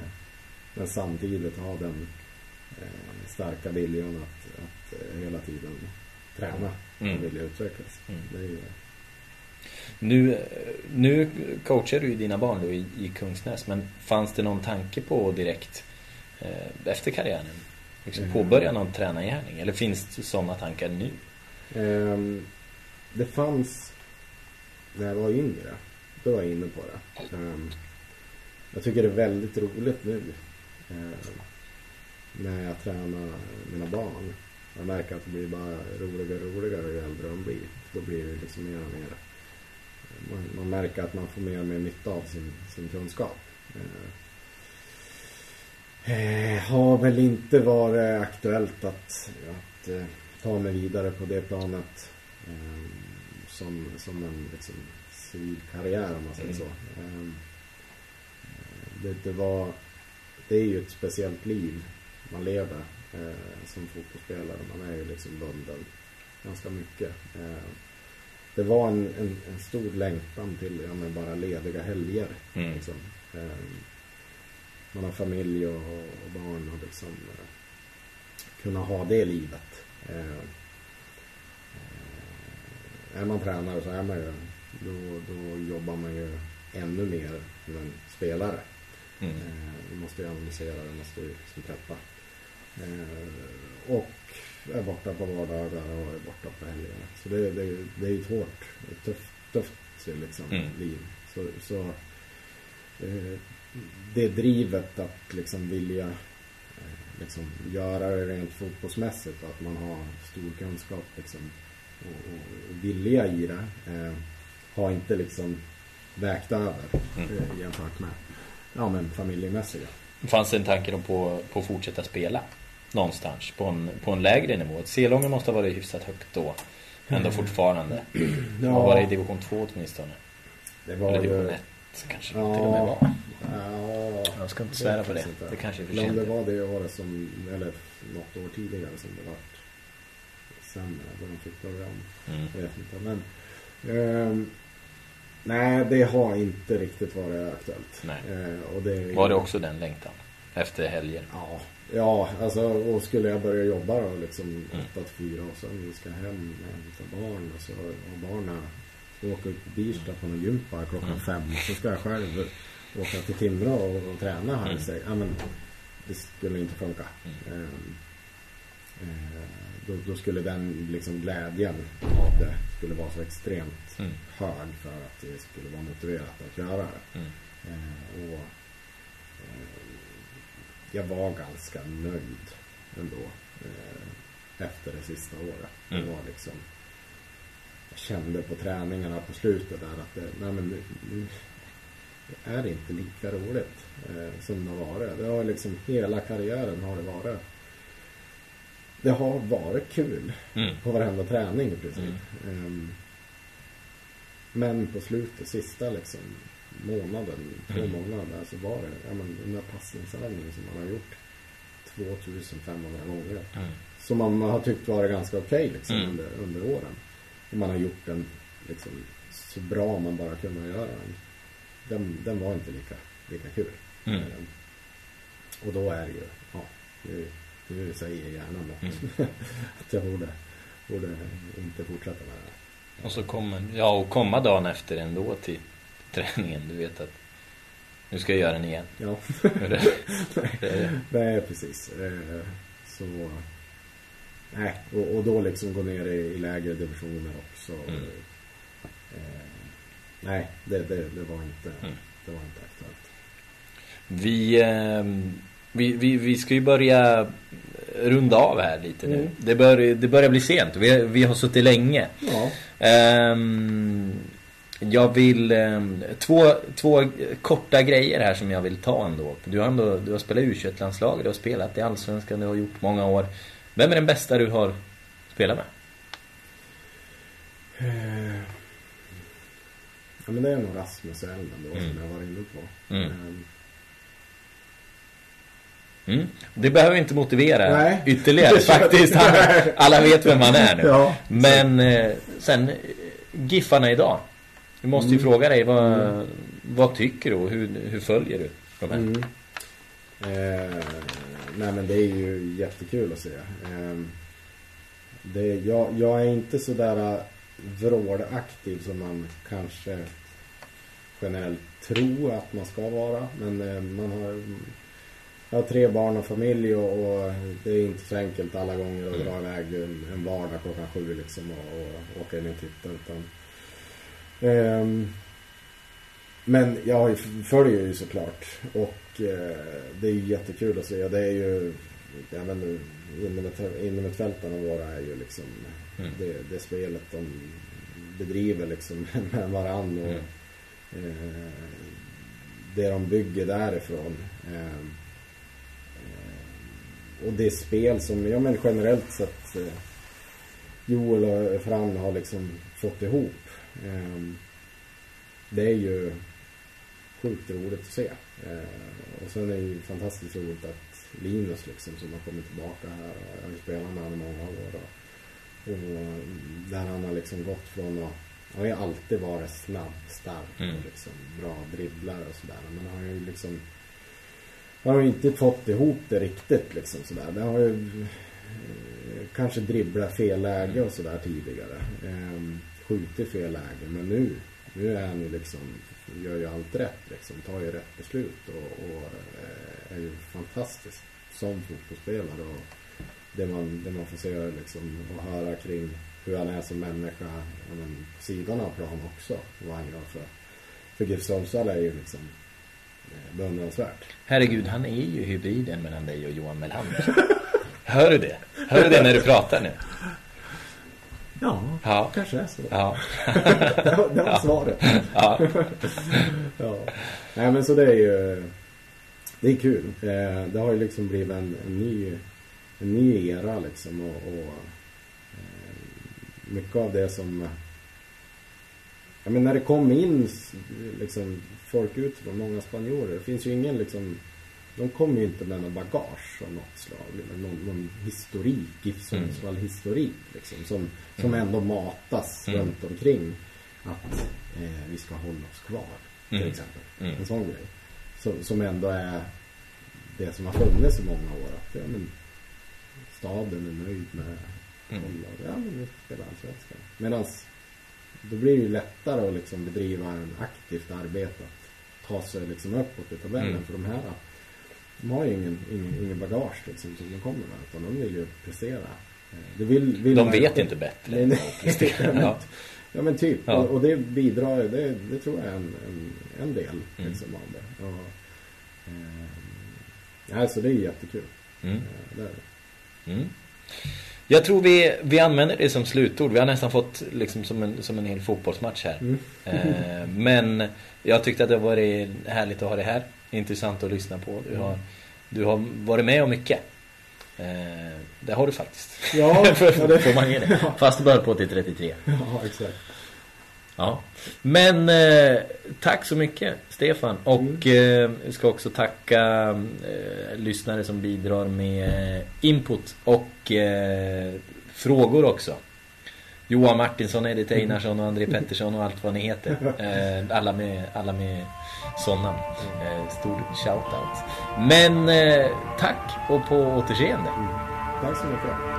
Men samtidigt ha den starka viljan att, att hela tiden träna Mm. och vilja utvecklas. Mm. Det är Nu, nu coachar du ju dina barn då i, i Kungsnäs men fanns det någon tanke på direkt eh, efter karriären liksom Mm. påbörja någon tränargärning? Eller finns det sådana tankar nu? Ehm, det fanns när jag var yngre. Då var jag inne på det. Ehm, jag tycker det är väldigt roligt nu. ehm, när jag tränar mina barn. Jag märker att det blir bara roligare och roligare ju äldre de blir. Då blir det liksom mer och mer. Man, man märker att man får mer och mer nytta av sin, sin kunskap. Eh, eh, har väl inte varit aktuellt att, att eh, ta mig vidare på det planet eh, som, som en liksom, civil karriär om man säger Mm. så. Eh, det, det var det är ju ett speciellt liv man lever eh, som fotbollsspelare. Man är ju liksom bunden ganska mycket. Det var en, en, en stor längtan till ja, men bara lediga helger. Mm. Liksom. Eh, man har familj och, och barn och liksom eh, kunna ha det livet. Eh, eh, är man tränare så är man ju, då, då jobbar man ju ännu mer som en spelare. Mm. Eh, vi måste ju analysera, vi måste ju liksom preppa. Eh, och är borta på vardagar och är borta på helgerna. Så det, det, det är ju ett hårt, ett tufft, tufft liksom, Mm. liv. Så, så eh, det drivet att liksom vilja eh, liksom göra det rent fotbollsmässigt och att man har stor kunskap liksom, och, och, vilja i det eh, har inte liksom vägt över Mm. eh, jämfört med ja, men familjemässiga. Fanns det en tanke då på, på att fortsätta spela? Någonstans på en, på en lägre nivå? Selången måste ha varit hyfsat högt då. Ändå fortfarande. Ja. Vad var det i division 2 åtminstone? Det var Eller division ju... 1 kanske det till och med var. Ja, Jag ska inte svära på det. inte. Det kanske är för Men sent. det var det året som, eller något år tidigare som det vart sämre. Då de fick börja om. Mm. Jag vet inte. Men, ehm, nej, det har inte riktigt varit aktuellt. Eh, det, Var det också den längtan? Efter helger? Ja, ja alltså och skulle jag börja jobba då liksom Mm. 8 till 4 och sen ska hem och hämta barn och så och barnen åka upp till Birsta på någon gympa klockan Mm. fem och så ska jag själv åka till Timrå och, och träna här. Mm. Så, ja, men, det skulle inte funka. Mm. Ehm, eh, då, då skulle den liksom glädjen av det skulle vara så extremt Mm. hög för att det skulle vara motiverat att göra det. Mm. Eh, och eh, jag var ganska nöjd ändå eh, efter det sista året. Mm. Det var liksom jag kände på träningarna på slutet där att det, nej men nu, nu är det inte lika roligt eh, som det har varit. Det har liksom hela karriären har det varit. Det har varit kul Mm. på varenda träning i princip. Mm. Ehm, men på slutet, sista liksom månaden, två Mm. månader så var det, ja men den där passningsövningen som man har gjort 2500 gånger. Mm. Som man har tyckt varit ganska okej liksom Mm. under, under åren. Och man har gjort den liksom så bra man bara kunde göra den. Den, den var inte lika, lika kul. Mm. Ehm, och då är det ju, ja, nu, nu säger hjärnan Mm. att jag borde, borde inte fortsätta med det här. Och så kommer, ja och komma dagen efter ändå till träningen. Du vet att nu ska jag göra den igen. Ja. Det. Nej, precis. Eh, Så... Nej, och, och då liksom gå ner i, i lägre divisioner också. Mm. Eh, nej, det, det, det var inte, Mm. det var inte aktuellt. Vi, ehm, vi, vi, vi ska ju börja runda av här lite nu. Mm. Det, bör, det börjar bli sent. Vi, vi har suttit länge. Ja. Ehm, jag vill... ehm, två, två korta grejer här som jag vill ta ändå. Du har ändå du har spelat u landslaget du har spelat i Allsvenskan, du har gjort många år. Vem är den bästa du har spelat med? Eh, Ja, men det är nog Rasmus Elden då Mm. som jag var inne på. Mm. Eh, Mm. Det behöver vi inte motivera Nej. ytterligare faktiskt. Alla, alla vet vem han är nu. Ja. Men eh, sen, eh, Giffarna idag. Vi måste ju Mm. fråga dig, vad, vad tycker du och hur, hur följer du de här? Mm. Eh, nej men det är ju jättekul att se. Eh, det, jag, jag är inte sådär vrålaktiv som man kanske generellt tror att man ska vara. Men eh, man har, jag har tre barn och familj och, och, det är inte så enkelt alla gånger att dra iväg en, en vardag klockan sju liksom och, och åka in och titta. Utan, eh, men jag följer ju såklart och eh, det är ju jättekul att se. Det är ju, jag vet inte, innermittfältarna våra är ju liksom mm. det, det spelet de bedriver liksom med varandra. Och, mm. eh, det de bygger därifrån. Eh, eh, och det spel som, ja men generellt sett eh, Joel och Fran har liksom fått ihop. Eh, det är ju sjukt roligt att se. Eh, och sen är det ju fantastiskt roligt att Linus liksom som har kommit tillbaka här och jag har ju spelat med honom många år. Och, och där han har liksom gått från att han har ju alltid varit snabb, stark mm. och liksom bra dribblare och sådär. Men han har ju liksom han har ju inte fått ihop det riktigt liksom sådär. Det har ju eh, kanske dribblat fel läge och sådär tidigare. Skjutit fel läge. Men nu, nu är han ju liksom gör ju allt rätt liksom. Tar ju rätt beslut och, och eh, är ju fantastisk som fotbollsspelare. Och det man, det man får se liksom, och höra kring hur han är som människa men, på sidan av plan också. Vad han gör för, för GIF Sundsvall är ju liksom eh, beundransvärt. Herregud, han är ju hybriden mellan dig och Johan Melander. Hör du det? Hör du det när du pratar nu? Ja, ja. kanske är så. Ja. det var, det var ja. svaret. Ja. ja. Nej men så det är ju det är kul. Eh, det har ju liksom blivit en, en ny en ny era liksom och, och eh, mycket av det som Ja men när det kom in liksom folk utifrån, många spanjorer. Det finns ju ingen liksom de kommer ju inte med någon bagage av något slag. Eller någon, någon historik, GIF Sundsvall mm. historik liksom. Som, som mm. ändå matas mm. runt omkring. Att eh, vi ska hålla oss kvar. Till mm. exempel. Mm. En sån grej. Så, som ändå är det som har funnits i många år. Att ja, men, staden är nöjd med mm. Ja men vi spelar allsvenskan. Medan då blir det ju lättare att liksom bedriva en aktivt arbete. Att ta sig liksom uppåt i tabellen. Mm. För de här de har ju ingen, ingen, ingen bagage liksom, som de kommer med. Utan de vill ju prestera. Eh, det vill, vill de vet inte, inte bättre än att prestera. ja. ja men typ. Ja. Och, och, det bidrar det, det tror jag är en, en, en del mm. liksom, av det. Och, eh, alltså det är jättekul. Mm. Eh, det är. Mm. Jag tror vi, vi använder det som slutord. Vi har nästan fått liksom som en, som en hel fotbollsmatch här. Mm. eh, men jag tyckte att det var härligt att ha det här intressant att lyssna på. Du har, du har varit med om mycket. Eh, det har du faktiskt. Ja, det får man det. Fast du började på till 33. Ja, exakt. Ja. Men eh, tack så mycket Stefan. Och mm. eh, ska också tacka eh, lyssnare som bidrar med input och eh, frågor också. Johan Martinsson, Edith Einarsson och André Pettersson och allt vad ni heter. Eh, alla med, alla med sådana. Eh, stor shoutout. Men eh, tack och på återseende. Mm. Tack så mycket.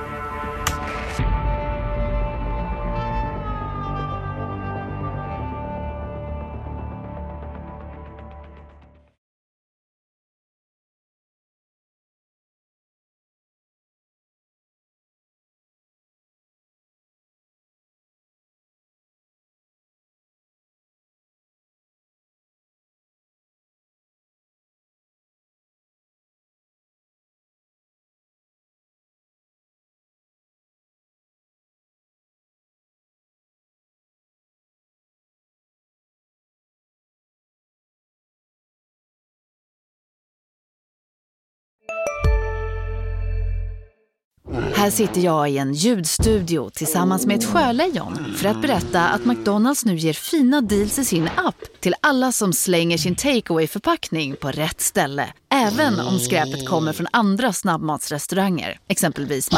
Här sitter jag i en ljudstudio tillsammans med ett sjölejon för att berätta att McDonalds nu ger fina deals i sin app till alla som slänger sin takeaway förpackning på rätt ställe. Även om skräpet kommer från andra snabbmatsrestauranger, exempelvis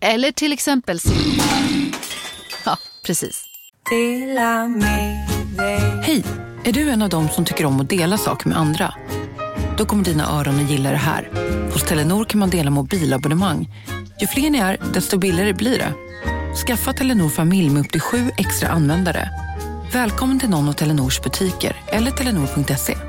Eller till exempel Ja, precis. Hej! Är du en av dem som tycker om att dela saker med andra? Då kommer dina öron att gilla det här. Hos Telenor kan man dela mobilabonnemang. Ju fler ni är, desto billigare blir det. Skaffa Telenor familj med upp till sju extra användare. Välkommen till någon av Telenors butiker eller telenor.se.